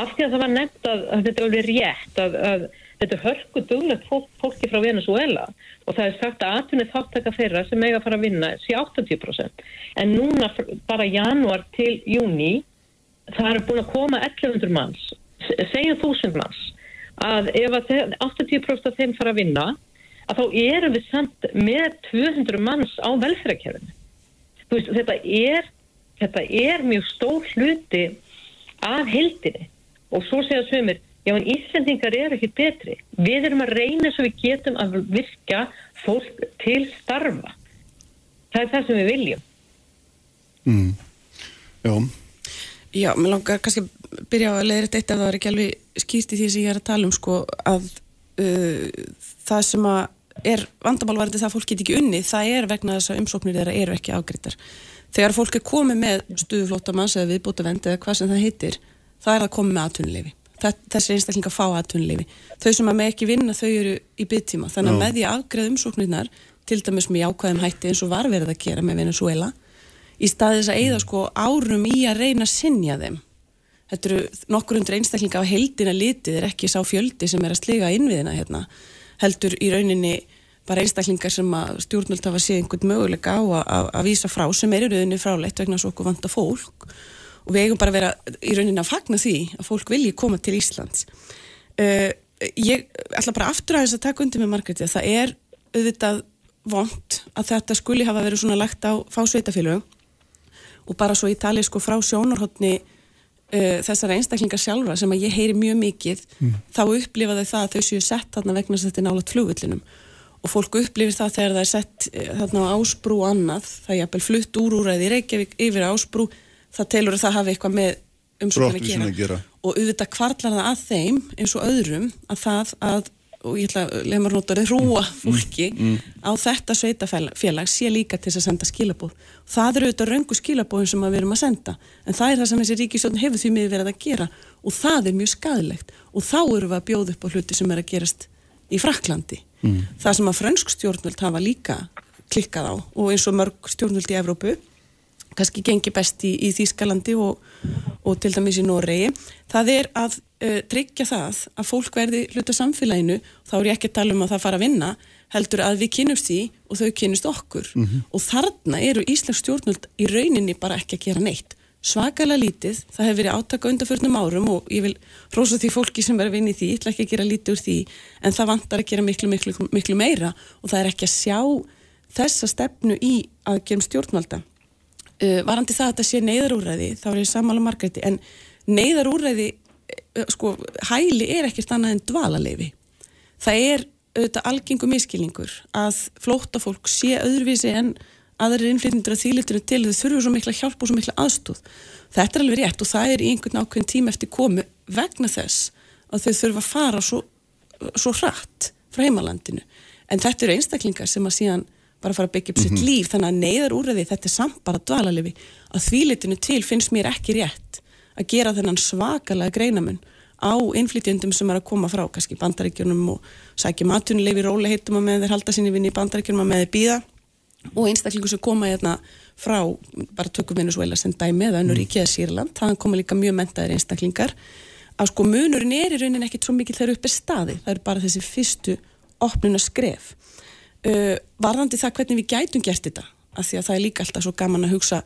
af því að það var nefnt að, að þetta er alveg rétt að, að þetta er hörku duglegt fólk, fólki frá Venezuela og það er sagt að atvinnið þáttaka þeirra sem eiga að fara að vinna sé 80% en núna bara januar til júni það er búin að koma 1100 manns segjum 1000 manns að ef að 80% af þeim fara að vinna að þá erum við samt með 200 manns á velferðarkerfinu. Þetta þetta er mjög stór hluti af heldinni og svo segja svömyr, já en Íslandingar eru ekki betri. Við erum að reyna svo við getum að virka fólk til starfa. Það er það sem við viljum. Mm. Já. Já, mér langar kannski að byrja á að leiðra þetta ef það var ekki alveg skýrt í því sem ég er að tala um sko að uh, það sem að er vandamálvarandi það að fólk get ekki unni, það er vegna þess að umsóknir þeirra eru ekki ágreitar. Þegar fólk er komið með stuðuflótamanns eða viðbúta vend eða hvað sem það heitir, það er að koma með aðtunleifi. Þessi einstaklinga fá aðtunleifi. Þau sem að með ekki vinna, þau eru í byttíma. Þannig að með því aðgreð umsóknirnar, til dæmis með jákvæðum hætti eins og var verið að gera með Venezuela, í staðis að eigða sko árum í að reyna að sinja þeim. Þetta eru nokkur undir einstaklinga á heldina litið, er ekki sá fjöldi sem er að sliga innviðina hérna heldur í rauninni bara einstaklingar sem að stjórnvöld hafa séð einhvern möguleika á að, að vísa frá sem er í rauninni fráleitt vegna svo okkur vanda fólk og við eigum bara að vera í rauninni að fagna því að fólk vilji koma til Íslands. Uh, ég ætla bara aftur að þess að taka undir með Margréti að það er auðvitað vond að þetta skuli hafa verið svona lagt á fásveitafélög og bara svo í tali sko frá sjónarhóttni uh, þessar einstaklingar sjálfa sem að ég heyri mjög mikið mm. þá upplifa þau það að þau séu sett þarna vegna þess að þetta er nálat flugullinum og fólk upplifir það þegar það er sett uh, þarna á ásbrú annað það er jæfnvel flutt úr úr eða í Reykjavík yfir ásbrú það telur að það hafi eitthvað með umsókn að gera. gera og auðvitað kvartlar það að þeim eins og öðrum að það að og ég ætla að lefa mér notarið rúa mm. fólki mm, mm. á þetta sveitafélag sé líka til að senda skilabóð það eru auðvitað raungu skilabóðin sem við erum að senda en það er það sem þessi ríkisjóðin hefur því miður verið að gera og það er mjög skadilegt og þá eru við að bjóða upp á hluti sem er að gerast í Fraklandi mm. það sem að fransk stjórnvöld hafa líka klikkað á og eins og mörg stjórnvöld í Evrópu kannski gengi best í, í Þýskalandi og, og til dæmis í Noregi. Það er að uh, tryggja það að fólk verði hluta samfélaginu þá er ég ekki að tala um að það fara að vinna heldur að við kynumst því og þau kynumst okkur. Mm -hmm. og þarna eru Íslands stjórnvöld í rauninni bara ekki að gera neitt. Svakalega lítið, það hefur verið átaka undanförnum árum og ég vil rosa því fólki sem verður að vinna í því, ég ætla ekki að gera lítið úr því en það vantar að gera miklu, miklu, miklu meira. Og það er ekki að sjá þessa stefnu í að gerum stjórnvalda uh, varandi það að þetta sé neyðarúræði þá er ég samála margæti en neyðarúræði uh, sko hæli er ekkert annað en dvalaleifi það er auðvitað algengum miskilningur að flóta fólk sé öðruvísi en aðrir innflytjendur að þýlitunum til þau þurfu svo mikla hjálp og svo mikla aðstóð þetta er alveg rétt og það er í einhvern ákveðin tíma eftir komu vegna þess að þau þurfa að fara svo, svo hratt frá heimalandinu. En þetta eru einstaklingar sem að síðan bara að fara að byggja upp sitt mm -hmm. líf. Þannig að neyðar úrraði þetta er samt bara dvalalifi að þvílitinu til finnst mér ekki rétt að gera þennan svakalega greinamun á innflytjendum sem er að koma frá kannski bandaríkjunum og sækja matunleifi róli heitum að með þeir halda sinni vinni í bandaríkjunum að með þeir býða og einstaklingu sem koma hérna frá bara tökum Venezuela sem dæmi eða önnur mm. ríkjaða Sýrland, það koma líka mjög mentaðir einstaklingar að sko munurinn er í rauninni ekkit svo mikið þegar upp er staði það er bara þessi fyrstu opnuna skref uh, varðandi það hvernig við gætum gert þetta af því að það er líka alltaf svo gaman að hugsa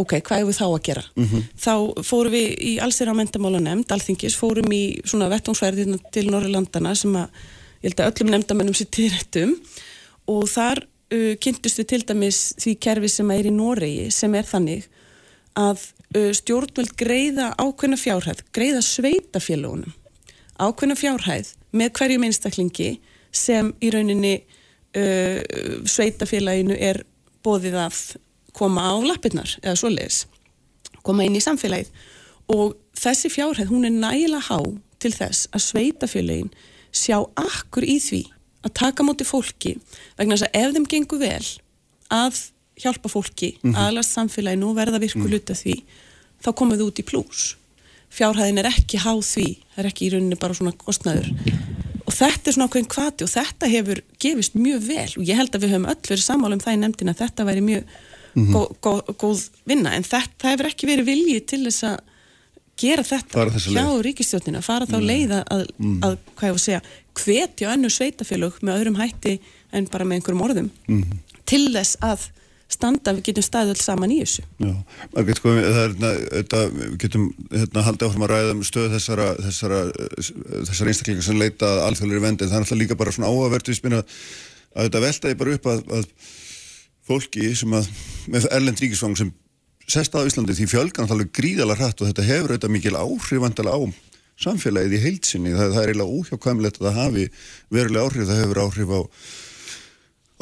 ok, hvað er við þá að gera mm -hmm. þá fórum við í allsir á mentamála nefnd alþingis, fórum í svona vettvánsverði hérna til Norrlandana sem að ég held að öllum nefndamennum sér til réttum og þar uh, kynntust við til dæmis því kerfi sem er í Noregi sem er þannig að uh, stjórnvöld greiða ákveðna fjárhæð, greiða sveitafélagunum ákveðna fjárhæð með hverjum einstaklingi sem í rauninni uh, sveitafélaginu er bóðið að koma á lappirnar eða svoleiðis, koma inn í samfélagið og þessi fjárhæð hún er nægilega há til þess að sveitafélagin sjá akkur í því að taka móti fólki vegna þess að ef þeim gengur vel að hjálpa fólki mm -hmm. aðlast samfélaginu og verða virku hluta mm -hmm. því þá komum við út í plús fjárhæðin er ekki háð því það er ekki í rauninni bara svona kostnæður og þetta er svona okkur einn kvati og þetta hefur gefist mjög vel og ég held að við höfum öll verið sammála um það í nefndina þetta væri mjög mm -hmm. góð, góð, góð vinna en þetta hefur ekki verið viljið til þess að gera þetta hjá ríkistjóttina fara þá leiða að, mm. að hvað ég var að segja, hvetja önnu sveitafélög með öðrum hætti en bara með einhverjum orðum mm. til þess að standa, við getum staðið alls saman í þessu. Já, Margit, sko, það er þetta, við getum hérna haldið áfram að ræða um stöð þessara þessara, þessara einstaklingar sem leita alþjóðlega vendin, það er alltaf líka bara svona áhugavert við spina að þetta veltaði bara upp að, að fólki sem að, með erlend ríkisvang sem sest á Íslandi því fjölgan alveg gríðalega hrætt og þetta hefur auðvitað mikil áhrifandala á samfélagið í heilsinni, það, það er eiginlega óhjákvæmlegt að það hafi verulega áhrif, það hefur áhrif á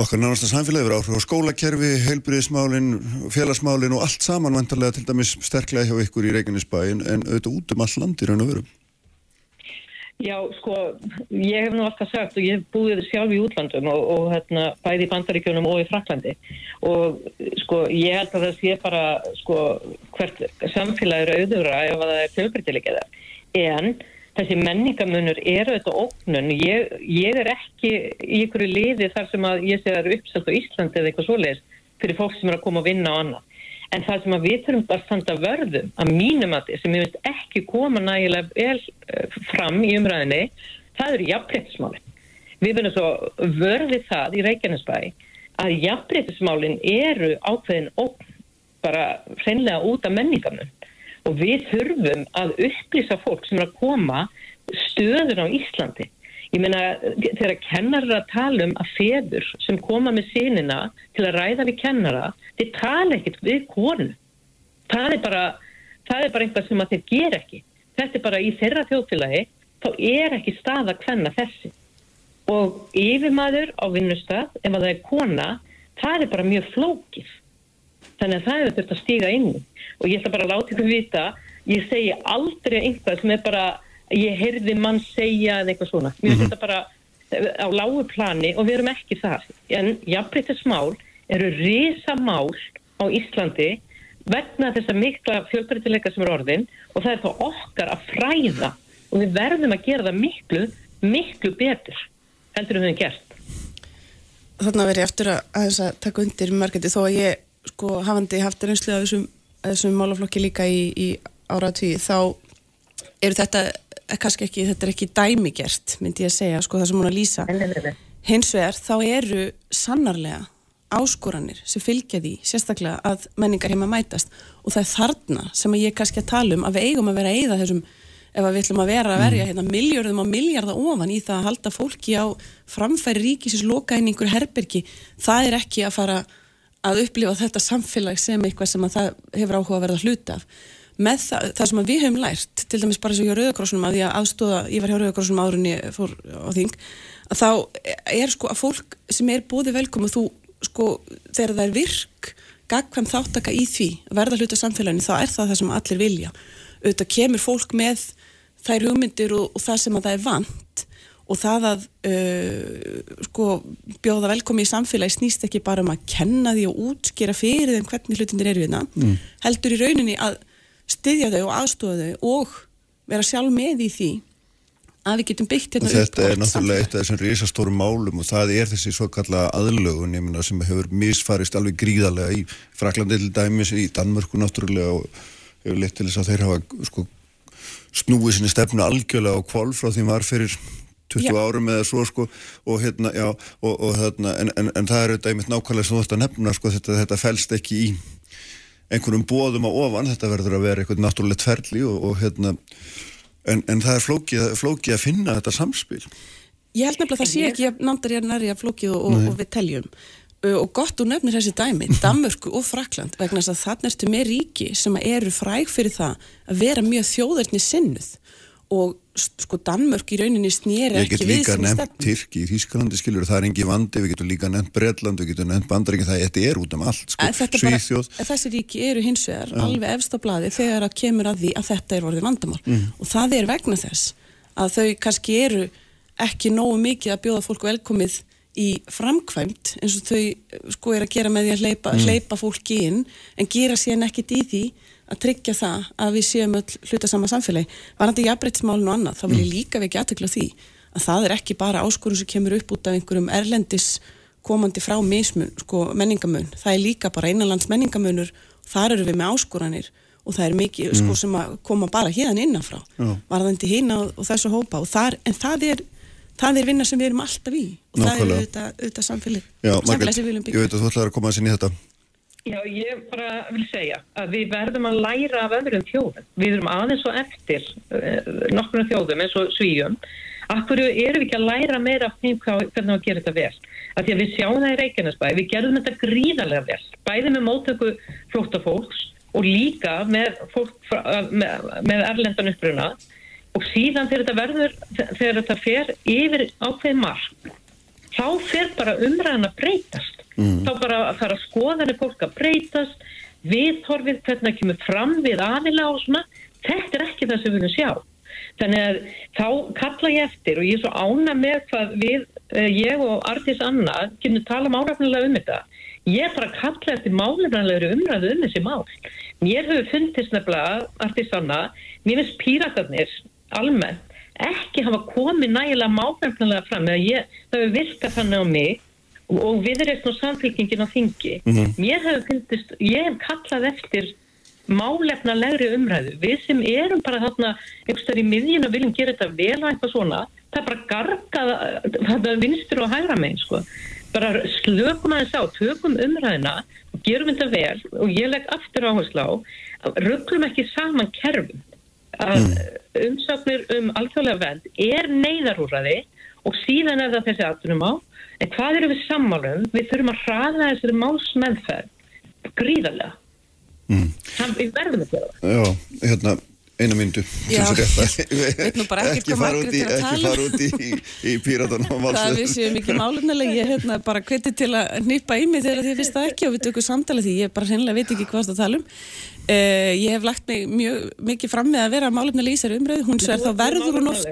okkar nánasta samfélagi verið áhrif á skólakerfi, heilbriðismálin, félagsmálin og allt saman vantarlega til dæmis sterklega hjá ykkur í Reykjanesbæin en auðvitað út um all landi raun og veru. Já, sko, ég hef nú alltaf sagt og ég hef búið sjálf í útlandum og, og hérna, bæði í bandaríkjónum og í Fraklandi og sko, ég held að það sé bara, sko, hvert samfélag eru auðvura ef það er fjölbreytilegið en þessi menningamunur eru þetta óknun ég, ég er ekki í ykkur liði þar sem að ég sé að það eru uppselt á Íslandi eða eitthvað svoleiðis fyrir fólk sem er að koma að vinna á annað. En það sem að við þurfum bara að standa vörðum að mínum að þið sem ég veist ekki koma nægilega vel eh, fram í umræðinni það eru jafnbreytismálin við verðum svo vörðið það í Reykjanesbæ að jafnbreytismálin eru ákveðin ókn bara hreinlega út af menningamun og við þurfum að upplýsa fólk sem er að koma stöður á Íslandi. Ég meina þegar kennarar að tala um að feður sem koma með sínina til að ræða við kennara, þeir tala ekkert við konu. Það er bara, það er bara einhvað sem þeir ger ekki. Þetta er bara í þeirra þjóðfélagi, þá er ekki stað að hvenna þessi. Og yfirmaður á vinnustad, ef að það er kona, það er bara mjög flókið. Þannig að það hefur þurft að stíga inn og ég ætla bara að láta ykkur vita, ég segi aldrei einhvað sem er bara, ég heyrði mann segja eða eitthvað svona. Mér finnst mm -hmm. þetta bara á lágu plani og við erum ekki það. En jafnbreytismál eru risamál á Íslandi vegna þess að mikla fjölbreytileika sem er orðin og það er þá okkar að fræða og við verðum að gera það miklu, miklu betur heldur en við hefum gert. Þannig að verði eftir að, að taka undir margæti þó að ég sko hafandi haft reynslu af þessum, þessum málaflokki líka í, í áratví þá eru þetta kannski ekki, þetta er ekki dæmigert myndi ég að segja, sko það sem hún að lýsa. Hins vegar þá eru sannarlega áskoranir sem fylgja því sérstaklega að menningar heima mætast. Og það er þarna sem ég kannski að tala um að við eigum að vera eigða þessum ef við ætlum að vera að verja mm. hérna, miljörðum á miljardar ofan í það að halda fólki á framfæri ríkisins loka inn einhver herbergi, það er ekki að fara að upplifa þetta samfélag sem eitthvað sem að það hefur áhuga að verða hluta af. Með það, það sem við höfum lært, til dæmis bara svo hjá Rauðakrossunum að ég aðstóða, ég var hjá Rauðakrossunum ég fór á þing, að þá er sko að fólk sem er bóði velkom og þú sko þegar það er virk, gagkvæm þáttaka í því að verða hluta samfélaginu, þá er það það sem allir vilja. Auðvitað kemur fólk með þær hugmyndir og, og það sem að það er vant og það að uh, sko, bjóða velkomi í samfélagi snýst ekki bara um að kenna því og útskýra fyrir þeim hvernig hlutinir eru hérna mm. heldur í rauninni að styðja þau og aðstofa þau og vera sjálf með í því að við getum byggt hérna upp Þetta er náttúrulega eitt af þessum risastórum málum og það er þessi svo kalla aðlögun myna, sem hefur misfarist alveg gríðarlega í Fraklandi til dæmis, í Danmörku náttúrulega og hefur leitt til þess að þeir hafa sko, snúið sinni stefnu algjörlega á kvolf frá því maður fyrir 20 já. árum eða svo sko og hérna, já, og, og hérna en, en, en það er auðvitað einmitt nákvæmlega sem þú ætti að nefna sko þetta, þetta fælst ekki í einhvernum bóðum á ofan, þetta verður að vera eitthvað náttúrulegt ferli og, og hérna en, en það er flókið, flókið að finna þetta samspil. Ég held nefnilega að það sé ekki að nándar ég er næri að flókið og, og við teljum og gott þú nefnir þessi dæmi, Danmörku og Frakland vegna þess að það nerstu með ríki sem eru fræg fyrir það að vera mjög þjóðarni sinnuð og sko Danmörk í rauninni snýri ekki við Ég get líka nefnt Tyrki í Þýskalandi skilur það er engi vandi, við getum líka nefnt Breitland við getum nefnt Bandaríkinn, það er út um allt sko, Svíþjóð Þessi ríki eru hins vegar ja. alveg efst á bladi þegar að kemur að því að þetta er vorðið vandamál mm. og það er vegna þess að þau kannski eru ekki nógu mikið að bjóða fólk velkomið í framkvæmt eins og þau sko er að gera með því að hleypa, mm. hleypa fólki inn en gera síðan ekkit í því að tryggja það að við séum öll hluta sama samfélagi. Varandi jafnbrettsmálun og annað, þá vil ég mm. líka vekja aðtökla því að það er ekki bara áskorun sem kemur upp út af einhverjum erlendis komandi frá mismun, sko, menningamun. Það er líka bara einanlands menningamunur, þar eru við með áskoranir og það er mikið sko, mm. sko, sem að koma bara hérna innanfrá. Já. Varðandi hérna og, þessu hópa. Og þar, en það er, það er vinna sem við erum alltaf í og Nákvæmlega. það er auðvitað, auðvitað samfélag. Já, Margrét, ég veit að þú ætlaði að koma að sinni þetta. Já, ég bara vil segja að við verðum að læra af öðrum þjóðum. Við erum aðeins og eftir uh, nokkurnu þjóðum eins og svíjum. Akkur erum við ekki að læra meira af þeim hvernig við gerum þetta vel. Að því að við sjáum það í Reykjanesbæði, við gerum þetta gríðarlega vel. Bæði með móttöku flóttafólks og líka með, fólk, með, með erlendan uppruna og síðan þegar þetta verður, þegar þetta fer yfir ákveð mark, þá fer bara umræðan að breytast mm. þá bara fara að skoðanir fólk að breytast viðhorfið, hvernig kemur fram við aðila og svona, þetta er ekki það sem við viljum sjá þannig að þá kalla ég eftir og ég er svo ána með hvað við, eh, ég og Artís Anna kynum tala málefnilega um þetta ég bara að kalla eftir málefnilega umræðu um þessi mál mér hefur fundist nefnilega, Artís Anna mér finnst píratarnir almennt ekki hafa komið nægilega málefnilega fram eða ég, það hefur virkað þannig á mig og við erum svona samfélkingin á þingi mm -hmm. mér hefur fyndist, ég hef kallað eftir málefna legri umræðu við sem erum bara þarna einhverstað í miðjun og viljum gera þetta vel og eitthvað svona, það er bara gargað vinstur og hægra megin sko. bara slökum aðeins á tökum umræðina og gerum þetta vel og ég legg aftur áherslu á röglum ekki saman kerfum að mm. umsöknir um alþjóðlega veld er neyðarúræði og síðan er það þessi aðtunum á En hvað eru við sammálum? Við þurfum að hraða þessari málsmeðferð gríðarlega. Mm. Þannig við verðum að gera það. Já, hérna, eina myndu. Veit nú bara ekkert hvað Margrét er að tala. Ekki fara út í, í, í píratunum. Það við séum ekki málumnilega. Ég hérna, bara hveti til að nýpa í mig þegar þið finnst það ekki og við tökum samtala því. Ég bara hennilega veit ekki hvað það tala um. Uh, ég hef lagt mig mjög mikið fram með að vera málefnilega í þessari umræðu hún sver þá verður hún oft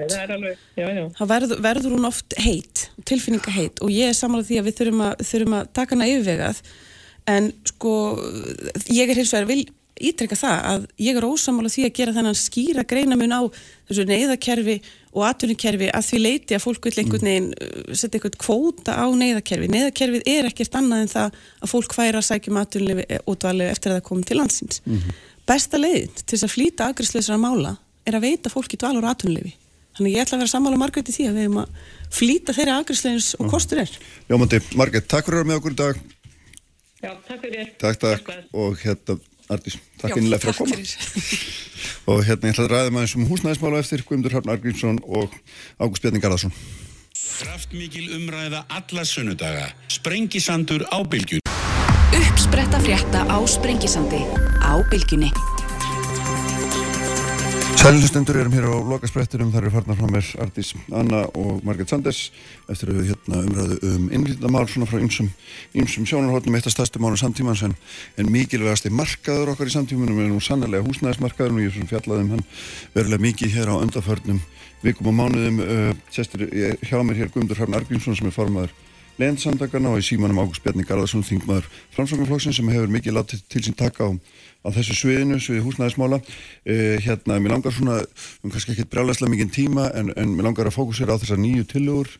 þá verður, verður hún oft heit tilfinninga heit og ég er samanlega því að við þurfum að, þurfum að taka hana yfirvegað en sko ég er hins vegar vil ítrekka það að ég er ósamála því að gera þennan skýra greinamun á þessu neyðakerfi og atvinnikerfi að því leiti að fólk vil einhvern veginn uh, setja einhvern kvóta á neyðakerfi. Neyðakerfið er ekkert annað en það að fólk færa að sækjum atvinnilefi eh, útvalið eftir að það komið til landsins. Mm -hmm. Besta leiðin til þess að flýta agriðsleisra mála er að veita fólki dvalur atvinnilefi. Þannig ég ætla að vera sammála Margret í því að við hefum að flýta þeirra agriðsleins og mhm. kostur er. Jómandi, Margret, takk fyrir að vera með okkur í dag. Já, takk fyrir. Takk, takk. Og hérna Ardís, takk einlega fyrir að koma. og hérna ég ætla að ræða maður sem húsnæðismála eftir Guðmundur Hrafn Argrímsson og Ágúst Bjarni Garðarsson. Kraftmikil umræða alla sunnudaga. Sprengisandur á bylgjun Uppspretta frétta á Sprengisandi á bylgjunni Sælustendur erum hér á lokasprettinum, þar eru farnar frá mér Ardís Anna og Margret Sanders. Eftir að við hérna umræðu um innlýttamál svona frá ymsum, ymsum sjónarhóttnum eitt af stærstu mánu samtímans en, en mikilvægasti markaður okkar í samtímanum er nú sannlega húsnæðismarkaður og ég er svona fjallaðum hann verulega mikið hér á öndaförnum vikum og mánuðum. Uh, sestir hjá mér hér Guðmundur Harn Argrímsson sem er formaður leðnsamdagarna og í símanum Ágúst Bjarni Garðarsson þingmaður framsóknarflokksinn sem hefur mikið látið til sín taka á á þessu sviðinu, sviði húsnæðismála. Eh, hérna, mér langar svona um kannski ekki brjálæslega mikið tíma en, en mér langar að fókusera á þessar nýju tillögur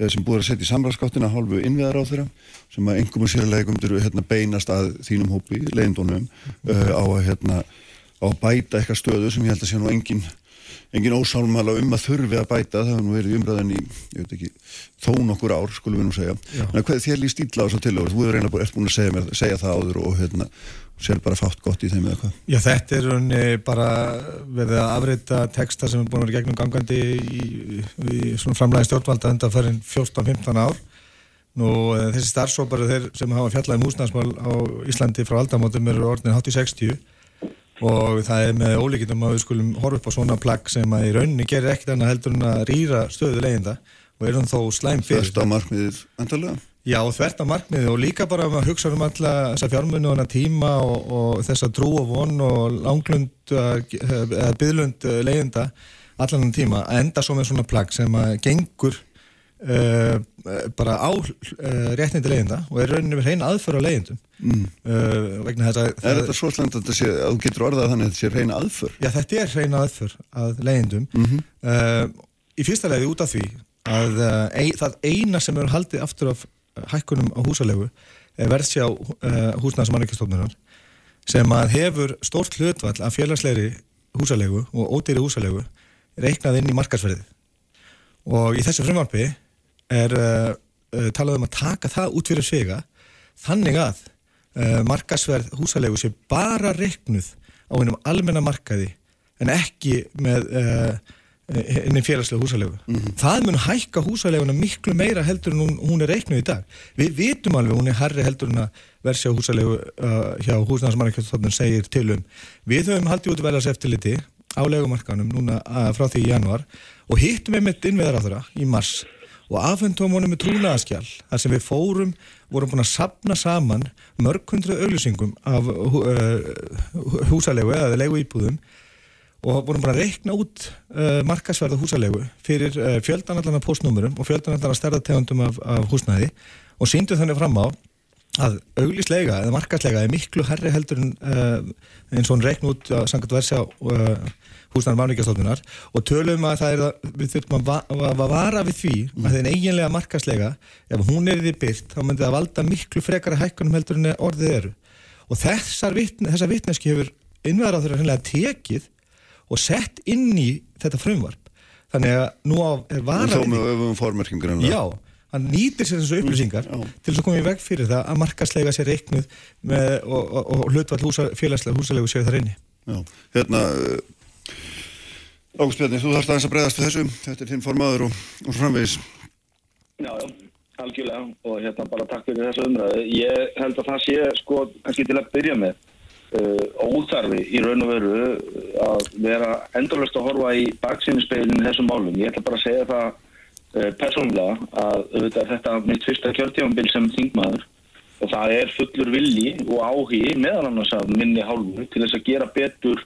eh, sem búið að setja í samræðskáttina hálfu innviðar á þeirra sem að engum og sérlega hérna, beinast að þínum hópi, leiðindónum eh, á, hérna, á að bæta eitthvað stöðu sem ég held að sé nú engin engin ósálmala um að þurfi að bæta. Það hefur nú verið umræðan í, ég veit ekki þó nokkur ár, skulum við nú segja. En hvað þér líst ílla á þessu tillögur, þú hefur reyna búin að segja, mér, segja það áður og hérna sér bara fátt gott í þeim eða hvað? Já þetta er unni bara verið að afrita texta sem er búin að vera gegnum gangandi í, í svona framlægi stjórnvalda enda fyrir 14-15 ár nú eh, þessi starfsóparu þeir sem hafa fjallað um húsnæðsmál á Íslandi frá aldamótum eru orðin hátt í 60 og það er með ólíkitum að við skulum horfa upp á svona plagg sem að í rauninni gerir ekkert annað heldur en að rýra stöðu leiðinda og er hún þó slæm fyrir. Þvert á markmiðið endalega? Já, þvert á markmiðið og líka bara að hugsa um alla þessa fjármunni og hana tíma og, og þessa trú og von og langlund eða byðlund leiðinda allan tíma að enda svo með svona plagg sem að gengur Uh, bara á uh, réttindi leiðinda og er rauninni við hrein aðför á leiðindum mm. uh, vegna þess að Er þetta svo slengt að, að þú getur orðað þannig að þetta sé hrein aðför? Já, þetta er hrein aðför að leiðindum mm -hmm. í fyrsta leiði út af því að ein, það eina sem eru haldið aftur af hækkunum á húsalegu er verðsjá húsnæðs mannreikastofnunar sem að hefur stórt hlutvall af félagslegri húsalegu og ódýri húsalegu reiknað inn í markarsverðið og í þessu frumvarfi er uh, uh, talað um að taka það út fyrir svega þannig að uh, markasverð húsalegu sé bara reiknuð á einum almenna markaði en ekki með einnig félagslega húsalegu. Mm -hmm. Það mun hækka húsaleguna miklu meira heldur en hún, hún er reiknuð í dag. Við vitum alveg hún er herri heldur en að versi á húsalegu hjá húsnæðarsmarkastofnun segir til um. Við höfum haldið út velas eftirliti á legumarkanum núna frá því í januar og hittum við mitt innviðar á þeirra í mars og afhendum honum með trúnaðaskjál þar sem við fórum, vorum búin að sapna saman mörg hundru auðlýsingum af uh, húsalegu eða legu íbúðum og vorum búin að reikna út uh, markasverða húsalegu fyrir uh, fjöldanallarna postnúmurum og fjöldanallarna stærðartegundum af, af húsnæði og síndum þannig fram á að auglíslega eða markaslega er miklu herri heldur en uh, eins og hann reikn út að sangat versi á uh, húsnæðar mannvíkjastofnunar og tölum að það er að við þurfum að, að vara við því mm. að þeim eiginlega markaslega ef hún er því byrt þá myndi það valda miklu frekara hækkunum heldur en orðið eru og þessar vitne, þessa vitneski hefur innverðar og sett inn í þetta frumvarp. Þannig að nú á er vara við því og þó með formerkingur já, hann nýtir sér þessu upplýsingar mm, til þess að koma í veg fyrir það að markaslega sér reiknuð með, og, og, og hlutvall húsa, félagslega húsalegu séu þar inni. Já, hérna Ágúst Bjarni, þú þarfst aðeins að breyðast þessu, þetta er þinn formadur og, og framvegis. Já, já, algjörlega. Og hérna bara takk fyrir þessu umræðu. Ég held að það sé sko, kannski til að byrja með, óþarfi í raun og veru að vera endurlust að horfa í baksinnspeilinu þessum málum. Ég ætla bara að segja það uh, persónulega að þetta, er mitt fyrsta kjörtjámbil sem þingmaður og það er fullur vilji og áhugi meðal annars að minni hálfu til þess að gera betur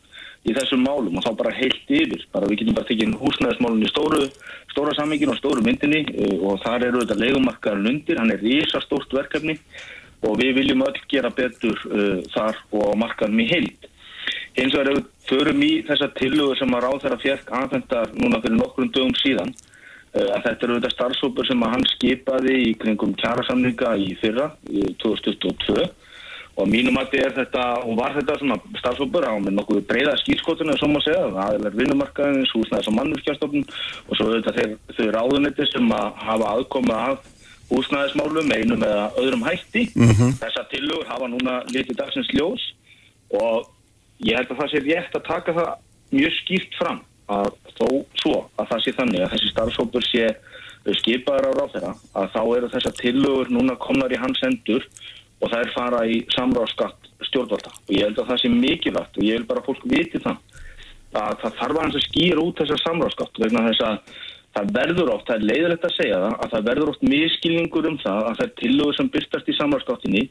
í þessum málum og þá bara heilt yfir. Bara við getum bara tekið húsnæðismálun í stóru stóra sammingin og stóru myndinni og þar eru þetta leikumarkaðar undir. Hann er risastórt verkefni og við viljum öll gera betur uh, þar og markaðum í heilt eins og er ef við förum í þessa tillögur sem að ráð þeirra fjörk aðfendar núna fyrir nokkrum dögum síðan uh, að þetta eru þetta starfsópur sem að hann skipaði í kringum kjærasamninga í fyrra, í 2022 og mínum að þetta er þetta, og var þetta svona starfsópur á með nokkuð breyða skýrskotuna sem maður segja, það er vinnumarkaðins, húsnæðis og mannurskjárstofnun og svo þetta þeir, þau ráðuniti sem að hafa aðkomið að húsnæðismálum einum eða öðrum hætti mm -hmm. þessa tilugur hafa núna litið dagsins ljós og ég held að það sé rétt að taka það mjög skýrt fram að þó svo að það sé þannig að þessi starfsópur sé skipaður á ráð þeirra að þá eru þessa tilugur núna komnar í hans endur og það er fara í samráðskatt stjórnvalda og ég held að það sé mikilvægt og ég vil bara fólk viti það að það þarf að skýra út þessar samráðskatt vegna þess að það verður oft, það er leiðilegt að segja það að það verður oft miskilningur um það að er tillögur sem byrstast í samráðskattinni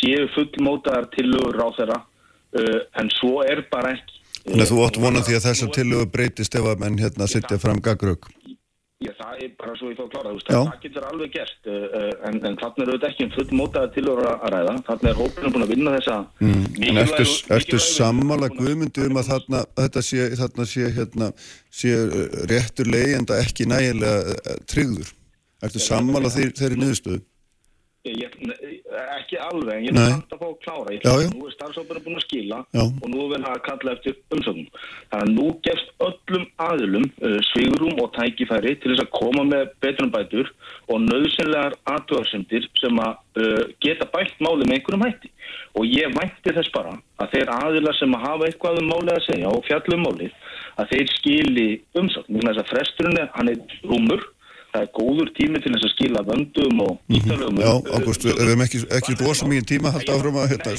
séu fullmótaðar tillögur á þeirra uh, en svo er bara ekki. Þannig að þú ótt vonað því að þessar tillögur breytist ef að menn hérna sittja fram gaggrög Já, það er bara svo ég fá að klára, veist, það getur alveg gert, uh, uh, en, en þannig er auðvitað ekki um full mótaði til að ræða, þannig er hópurinn búin að vinna þessa mm. En ertu, ertu sammála guðmyndi um að þarna, þetta sé, þarna sé, hérna, sé uh, réttur leiðenda ekki nægilega tryggður? Ertu sammála þeirri niðurstöðu? Ég, ekki alveg, en ég er samt að fá að klára. Já, já. nú er starfsóparinn búin að skila já. og nú er verið að kalla eftir umsögnum. Þannig að nú gefst öllum aðilum uh, svigurum og tækifæri til þess að koma með betrumbætur og nöðsynlegar aðtöðarsendir sem að uh, geta bætt máli með einhverjum hætti. Og ég vænti þess bara að þeir aðila sem að hafa eitthvað um máli að segja og fjallum máli að þeir skili umsögn, þannig að fresturinn er, hann er rúmur það er góður tími til þess að skila vöndum og ítalum. Já, Ágúst, við hefum ekki, ekki rosa mikið tíma að halda áfram að hérna.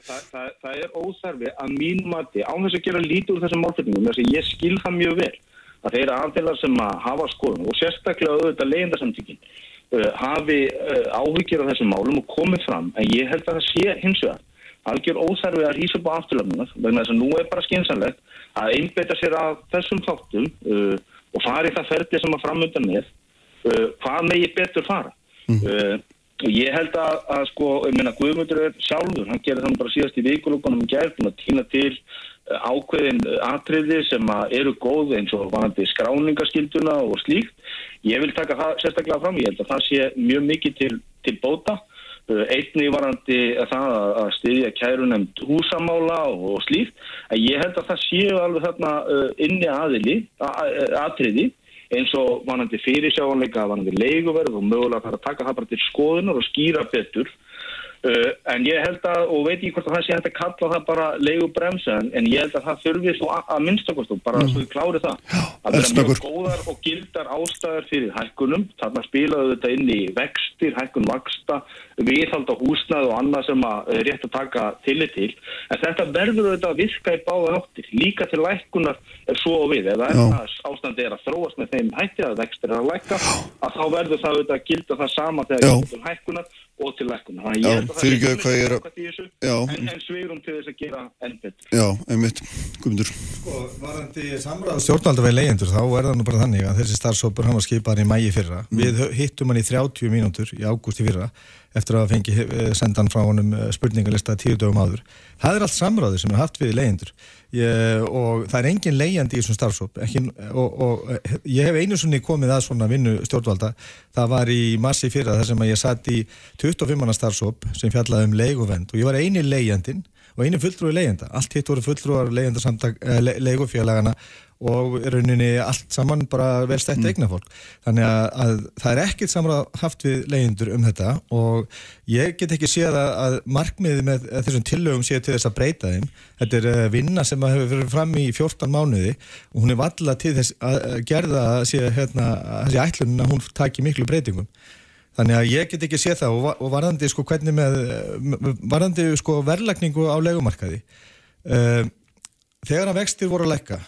Það, það, það er óþarfi að mín mati, án þess að gera lítið úr þessum málflutningum, þess að ég skil það mjög vel, að þeir aðdelar sem að hafa skoðun og sérstaklega auðvitað leyendasamtíkin uh, hafi uh, áhyggjur af þessum málum og komið fram, en ég held að það sé hins vegar algjör óþarfi að rýsa upp á afturlöfnunar, vegna þess að nú er bara skynsanlegt að einbeita sér að þessum þáttum uh, og fara í það ferdi sem að framöndan er, uh, hvað megi betur fara. Uh, og ég held að, að sko, ég meina Guðmundur er sjálfur, hann gerir þannig bara síðast í vikulókunum um gæð, búin að týna til uh, ákveðin atriði sem eru góð eins og vanandi skráningaskilduna og slíkt. Ég vil taka það sérstaklega fram, ég held að það sé mjög mikið til, til bóta. Uh, Einnig varandi það að- að styðja kærunemd húsamála og, slíkt. En ég held að það séu alveg þarna uh, inni aðili, atriði eins og vanandi fyrirsjáanleika vanandi leiguverð og mögulega fara að taka það bara til skoðunar og skýra betur uh, en ég held að og veit ekki hvort að það sé hægt að kalla það bara leigubremsa en, en ég held að það þurfi svo að, að minnstakost og bara svo við klári það. Að vera eldsnöggur. mjög góðar og gildar ástæðar fyrir hækkunum. Þarna spilaðu þetta inn í vextir, hækkun vaksta viðhald á húsnað og annað sem að er rétt að taka tillit til. En þetta verður auðvitað að virka í báða áttir. Líka til lækkunar er svo og við. Ef það ástandi er að þróast með þeim hætti að vextir er að lækka að þá verður það og til lækkunar Þannig að Já, ég held að það er að- samkvæmt í þessu, Já. en, en sveirum til þess að gera enn betur já, einmitt, Guðmundur. Sko, varandi samráð stjórnalda við leyendur, þá er það nú bara þannig að þessi starfsópur hann var skipaður í mægi fyrra. Við hö- hittum hann í 30 mínútur í ágúst í fyrra eftir að fengi eh, senda hann frá honum eh, spurningalista tíu dögum áður. Það er allt samráði sem er haft við leyendur og það er engin leyandi í þessum starfsóp ekki, og, og eh, ég hef einu svonni komið að svona vinnu stjórnvalda það var í massi fyrra þar sem að ég satt í 25 manna starfsóp sem fjallaði um leiguvend og ég var eini leyjandinn og einu fulltrúi leyenda, allt hitt voru fulltrúar eh, le, leigufélagana og rauninni allt saman bara vel stætt eigna fólk þannig að, að það er ekkert samráð haft við leyendur um þetta og ég get ekki séð að, að markmiði með þessum tillögum séð til þess að breyta þeim. Þetta er eh, vinna sem að hefur verið fram í 14 mánuði og hún er valla til þess að að gerða að sé hérna, að þessi ætlun að hún taki miklu breytingum Þannig að ég get ekki séð það. Og, va- og varðandi sko hvernig með, með varðandi sko verðlagningu á legumarkaði uh, þegar að vextir voru að lækka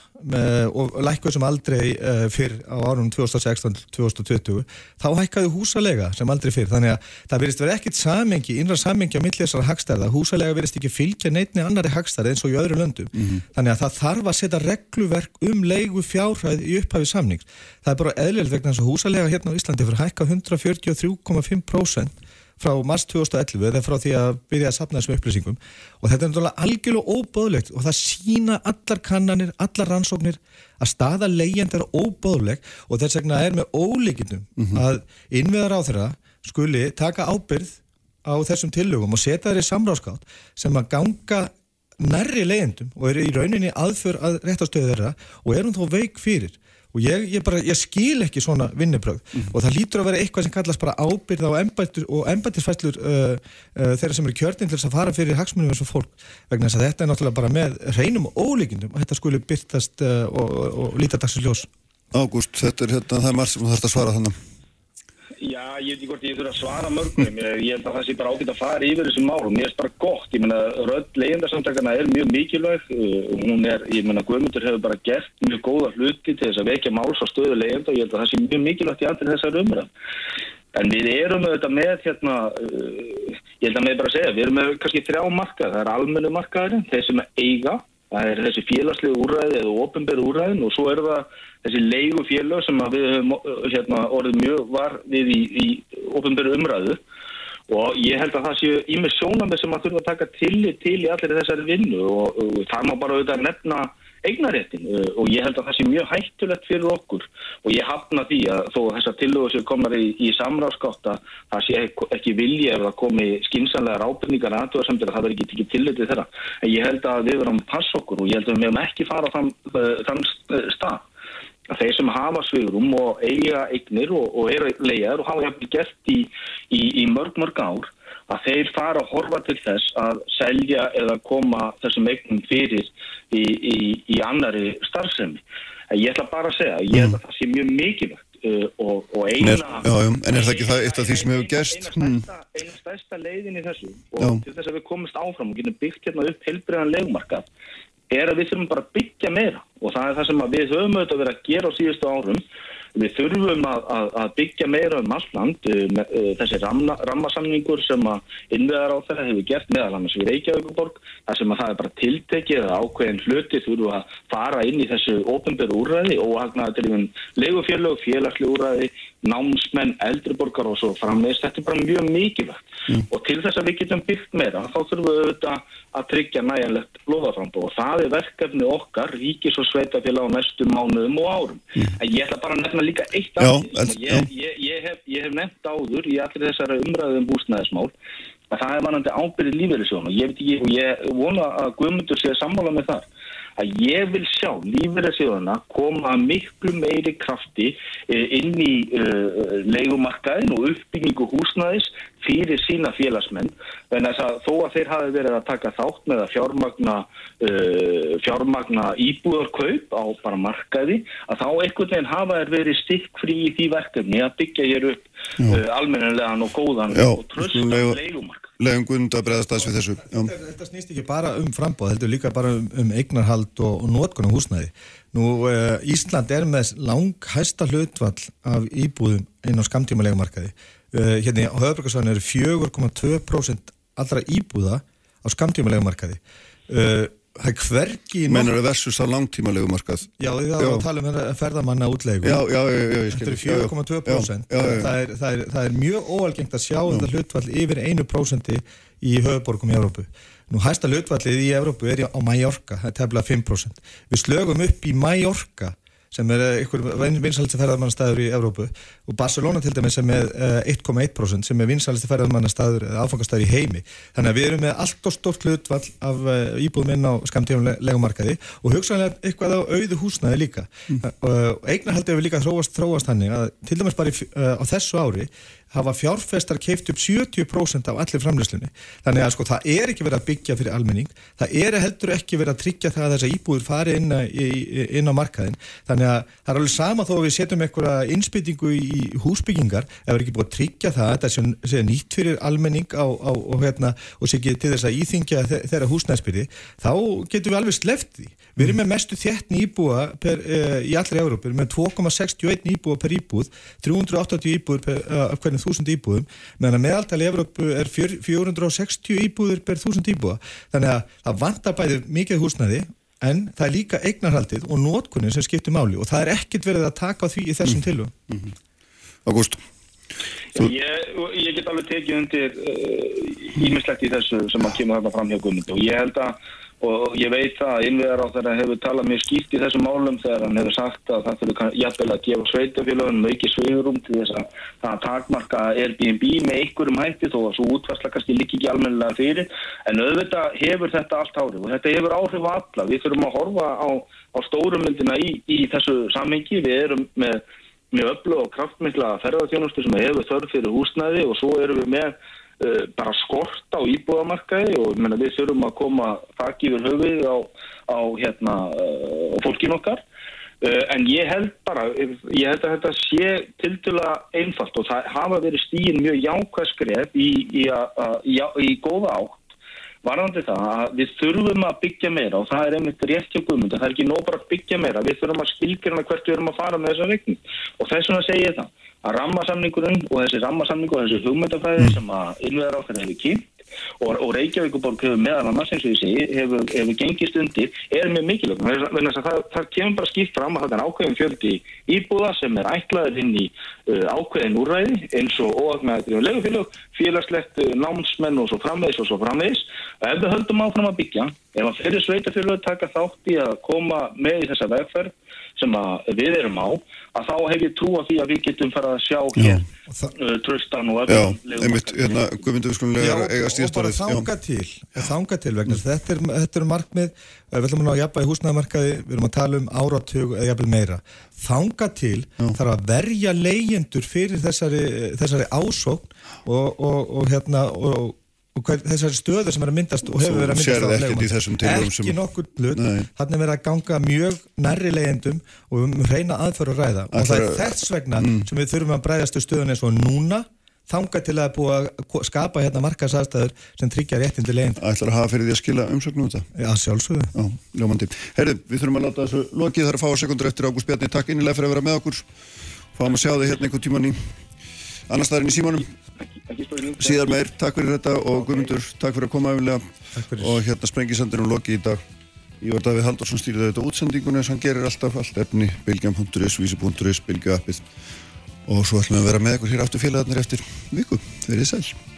og lækkuð sem aldrei uh, fyrr á árunum 2016-2020 þá hækkaði húsalega sem aldrei fyrr. Þannig að það verðist verið ekkit samengi, innra samengi á milli þessara hagstærða, húsalega verðist ekki fylgja neitni annari hagstærð eins og í öðru löndum. Þannig að það þarf að setja regluverk um leigu fjárhæð í upphafi samnings. Það er bara eðlilegt vegna þess að húsalega hérna á Íslandi fyrir hækka 143,5% frá mars 2011 eða frá því að byrja að sapna þessum upplýsingum og þetta er náttúrulega algjörlega óbóðlegt og það sína allar kannanir, allar rannsóknir að staða leigjand er óbóðleg og þess vegna er með ólíkindum að innviðar á þeirra skuli taka ábyrð á þessum tillögum og setja þeir í samráðskátt sem að ganga nærri leigjandum og eru í rauninni aðför að réttastöðu þeirra og er hún þó veik fyrir og ég, ég, bara, ég skil ekki svona vinnubröð og það lítur að vera eitthvað sem kallast bara ábyrða og, embættur, og embættisfæslur uh, uh, þeirra sem eru kjörnin til þess að fara fyrir hagsmunum eins og fólk. Vegna þess að þetta er náttúrulega bara með reynum og ólíkindum að þetta skuli byrtast uh, og, og, og líta dagsins ljós. Ágúst, þetta er hérna, það er margt sem þú þarfst að svara þannig. Já, ég veit ekki hvort ég þurfa að svara mörgum. Ég, held að það sé bara ágætt að fara yfir þessum málum mér er bara gott, ég meina rödd leyendarsamtakana er mjög mikilvæg. Uh, hún er, ég meina Guðmundur hefur bara gert mjög góða hluti til þess að vekja máls á stöðu leyenda og ég held að það sé mjög mikilvægt í andri þessar umræð en við erum auðvitað með hérna, uh, ég held að með bara að segja við erum með kannski þrjá markað, það er almennu markaðurinn, þeir sem eiga það er þessi félagslegu úræði eða ofinberu úræðin og svo er það þessi leigu félag sem við höfum hérna, orðið mjög var við í, í ofinberu umræðu. Og ég held að það séu ímið sjónamið sem að þurfa að taka tillit til í allir þessari vinnu. Og, og það má bara auðvitað nefna eignaréttin og ég held að það sé mjög hættulegt fyrir okkur. Og ég hafna því að þó þessar tillögur sem komar í, í samráðskátt að það sé ekki, vilja ef það komi skinsanlega rábyrningar aðtöðarsamtir að það verði ekki tekið tillitið þeirra. En ég held að við verðum að passa okkur og ég held að við meðum ekki fara þann, stað. að þeir sem hafa svigurum og eiga eignir og, og eru leiðar og hafa jafnvel gert í, í, í mörg mörg ár að þeir fara að horfa til þess að selja eða koma þessum eignum fyrir í, í, í annari starfsemi. Ég ætla bara að segja, ég held að það sé mjög mikilvægt uh, og, og eina er, já, já, en er það ekki það eitt af því sem hefur gerst? Hmm. eina stærsta leiðin í þessu Já. og til þess að við komumst áfram og getum byggt hérna upp heilbriðan legumarkað er að við þurfum bara að byggja meira. Og það er það sem við höfum auðvitað verið að gera á síðustu árum. Við þurfum að, að, að byggja meira um allt land með, uh, þessi rammasamningur sem að innveðar á þeirra hefur gert meðal annars við Reykjavíkuborg þar sem að það er bara tiltekið að ákveðin hluti þurfum að fara inn í þessu ópenbæru úrræði og hagnaði til einhvern legufélög, félagsli úrræði námsmenn, eldriborgar og svo framvegist, þetta er bara mjög mikilvægt. Og til þess að við getum byggt meira þá þurfum við auðvitað að tryggja næjanlegt blóðaframbóð og það er verkefni okkar ríkis og sveitafélag á næstu mánuðum og árum. En ég ætla bara að nefna líka eitt af því ég, ég, ég, ég hef nefnt áður í allir þessari umræðum bústnæðismál að það er vanandi ábyrði lífeyrisjónu og ég vona að Guðmundur sé sammála með það að ég vil sjá lífeyrisjónuna koma miklu meiri krafti eh, inn í uh, leigumarkaðin og uppbyggingu húsnæðis fyrir sína félagsmenn en þess að þó að þeir hafi verið að taka þátt með að fjármagna uh, fjármagna íbúðarkaup á bara markaði að þá einhvern veginn hafa þeir verið stikkfrí í því verkefni að byggja hér upp uh, almennilegan og góðan Já, og tröstan leigu- leigumarkað Legum Guðmund að bregðast aðeins við þessu. Já. Þetta, þetta snýst ekki bara um frambóð, heldur líka bara um, um eignarhald og, og notkunum húsnæði. Nú, uh, Ísland er með langhæsta hlutvall af íbúðum inn á skamtíma legumarkaði. Uh, hérna á höfbrukarsvæðinu eru 4,2% allra íbúða á skamtíma legumarkaði. Uh, það er hvergi... Meinar það versus á langtíma legumarkað? Já, því það var að tala um ferðamanna útlegu. Já, já, já. Þetta eru 4,2%. Já, já, já. Það, er, það, er, það er mjög óalgengt að sjá þetta hlutvall yfir 1% í höfuborgum í Evrópu. Nú hæsta hlutvallið í Evrópu er á Mallorca, það er tefnilega 5%. Við slögum upp í Mallorca sem er einhver vinsalsti ferðarmannastæður í Evrópu og Barcelona til dæmis sem er eh, 1,1% sem er vinsalsti ferðarmannastæður eða áfangastæður í heimi. Þannig að við erum með allt og stort hlutvall af eh, íbúðum inn á skamtífum legumarkaði og hugsanlega eitthvað á auðu húsnaði líka. Mm. Og eignarhaldið hefur líka þróast, þróast hannig að til dæmis bara í, eh, á þessu ári hafa fjárfestar keift upp 70% af allir framleyslunni. Þannig að sko það er ekki verið að byggja fyrir almenning, það er heldur ekki verið að tryggja það að þess að íbúður fari inn, að, inn á markaðin. Þannig að það er alveg sama þó að við setjum einhverja innspýtingu í húsbyggingar, ef við ekki búið að tryggja það að þetta sé, nýtt fyrir almenning á, á, og, hérna, og sé ekki til þess að íþingja þe- þeirra húsnæðspyrði, þá getum við alveg sleppt því. Við erum með mestu þéttn íbúa per, uh, í allri Európa, við erum með 2,61 íbúa per íbúð, 380 íbúður uh, af hvernig þúsund íbúðum, meðan að meðaltali Európu er fjör- 460 íbúður per þúsund íbúa. Þannig að það vantar bæði mikið húsnæði, en það er líka eignarhaldið og notkunin sem skiptir máli og það er ekkert verið að taka á því í þessum mm. tilum. Ágúst. Já, ég, ég get alveg tekið undir ímislegt uh, í þessu sem að kemur þarna fram hjá Guðmund og ég held að og ég veit það að innviðar á þeirra hefur talað mjög skýrt í þessum málum þegar hann hefur sagt að það þurfi jafnvel að gefa sveitafélagum mikið sveigurum til þess að það takmarka Airbnb með einhverjum hætti þó að svo útvarsla kannski líki ekki almennilega fyrir. En auðvitað hefur þetta allt árið og þetta hefur áhrif á alla. Við þurfum að horfa á, á stórumyndina í, í þessu samhengi. Við erum með með öllu og kraftmikla ferðarþjónustu sem hefur þörf fyrir húsnæði og svo erum við með bara skort á íbúðamarkaði og menna, við þurfum að koma þakk yfir höfuð á, á hérna, uh, fólkin okkar. Uh, en ég held bara ég held að þetta sé tildulega einfalt og það hafa verið stíin mjög jákvæðskref í, í, í, í góða átt varðandi það að við þurfum að byggja meira og það er einmitt rétt hjá Guðmund það er ekki nóg bara að byggja meira, við þurfum að skilgjörna hvert við erum að fara með þessa reikning. Og þess vegna segir ég það að rammasamningurinn og þessi rammasamningur og þessi hugmyndafæði sem að innveðar okkar hefur kýmt og, og Reykjavíkuborg hefur meðal annars eins og ég segi hefur, hefur gengist undir er mjög mikilvægt. Það, það kemur bara skipt fram að það er ákveðin fjöldi íbúða sem er ætlaður inn í uh, ákveðin úrræði eins og óagnaðið legufélag, félagslegt uh, námsmenn og svo framvegis og svo framvegis. Og ef við höldum áfram að byggja ef að fyrir sveitafélag taka þátt í að koma með í þessa vegferð sem við erum á að þá hef ég trú að því að við getum fara að sjá hér uh, tröstan og Já, einmitt, hérna, Guðmundur við skulum Já, eiga og bara þanga til, þanga til vegna þess að þetta er, þetta er markmið, við ætlum að ná að jafna í húsnæðamarkaði, við erum að tala um áratug eða jafnvel meira, þanga til þarf að verja leyendur fyrir þessari, þessari ásókn og, og, og hérna og og hver, þessari stöður sem er að myndast og hefur verið að myndast á sem- ekki nokkur hlut, þannig er verið að ganga mjög nærri leigendum og við um reyna aðför að ræða og það er að- þess vegna Mm. sem við þurfum að bræðast við stöðun eins og núna þanga til að búa að skapa hérna markaðsastæður sem tryggja réttindi leigjenda Ætlar að hafa fyrir því að skila umsögnum þetta? Já, sjálfsögðu Já, ljómandi. Herðu, við þurfum að láta þessu lokið þar að fá sekundur eftir Ágúst Bjarni. Takk innilega fyrir að vera með okkur. Fáum að sjá þig hérna einhvern tíman í annars staðarinn í símanum. Síðar meir, takk fyrir þetta og Guðmundur, takk fyrir að koma aðeinlega. Og hérna sprengisandinu lokið í dag. Ég var Davíð Haldursson stýrði þetta útsendingunni hann gerir alltaf allt efni, bilgjan.is, vísi.is, bilgja appið. Og svo ætlum við að vera með ykkur hér aftur félagarnir eftir viku. Verið sæl.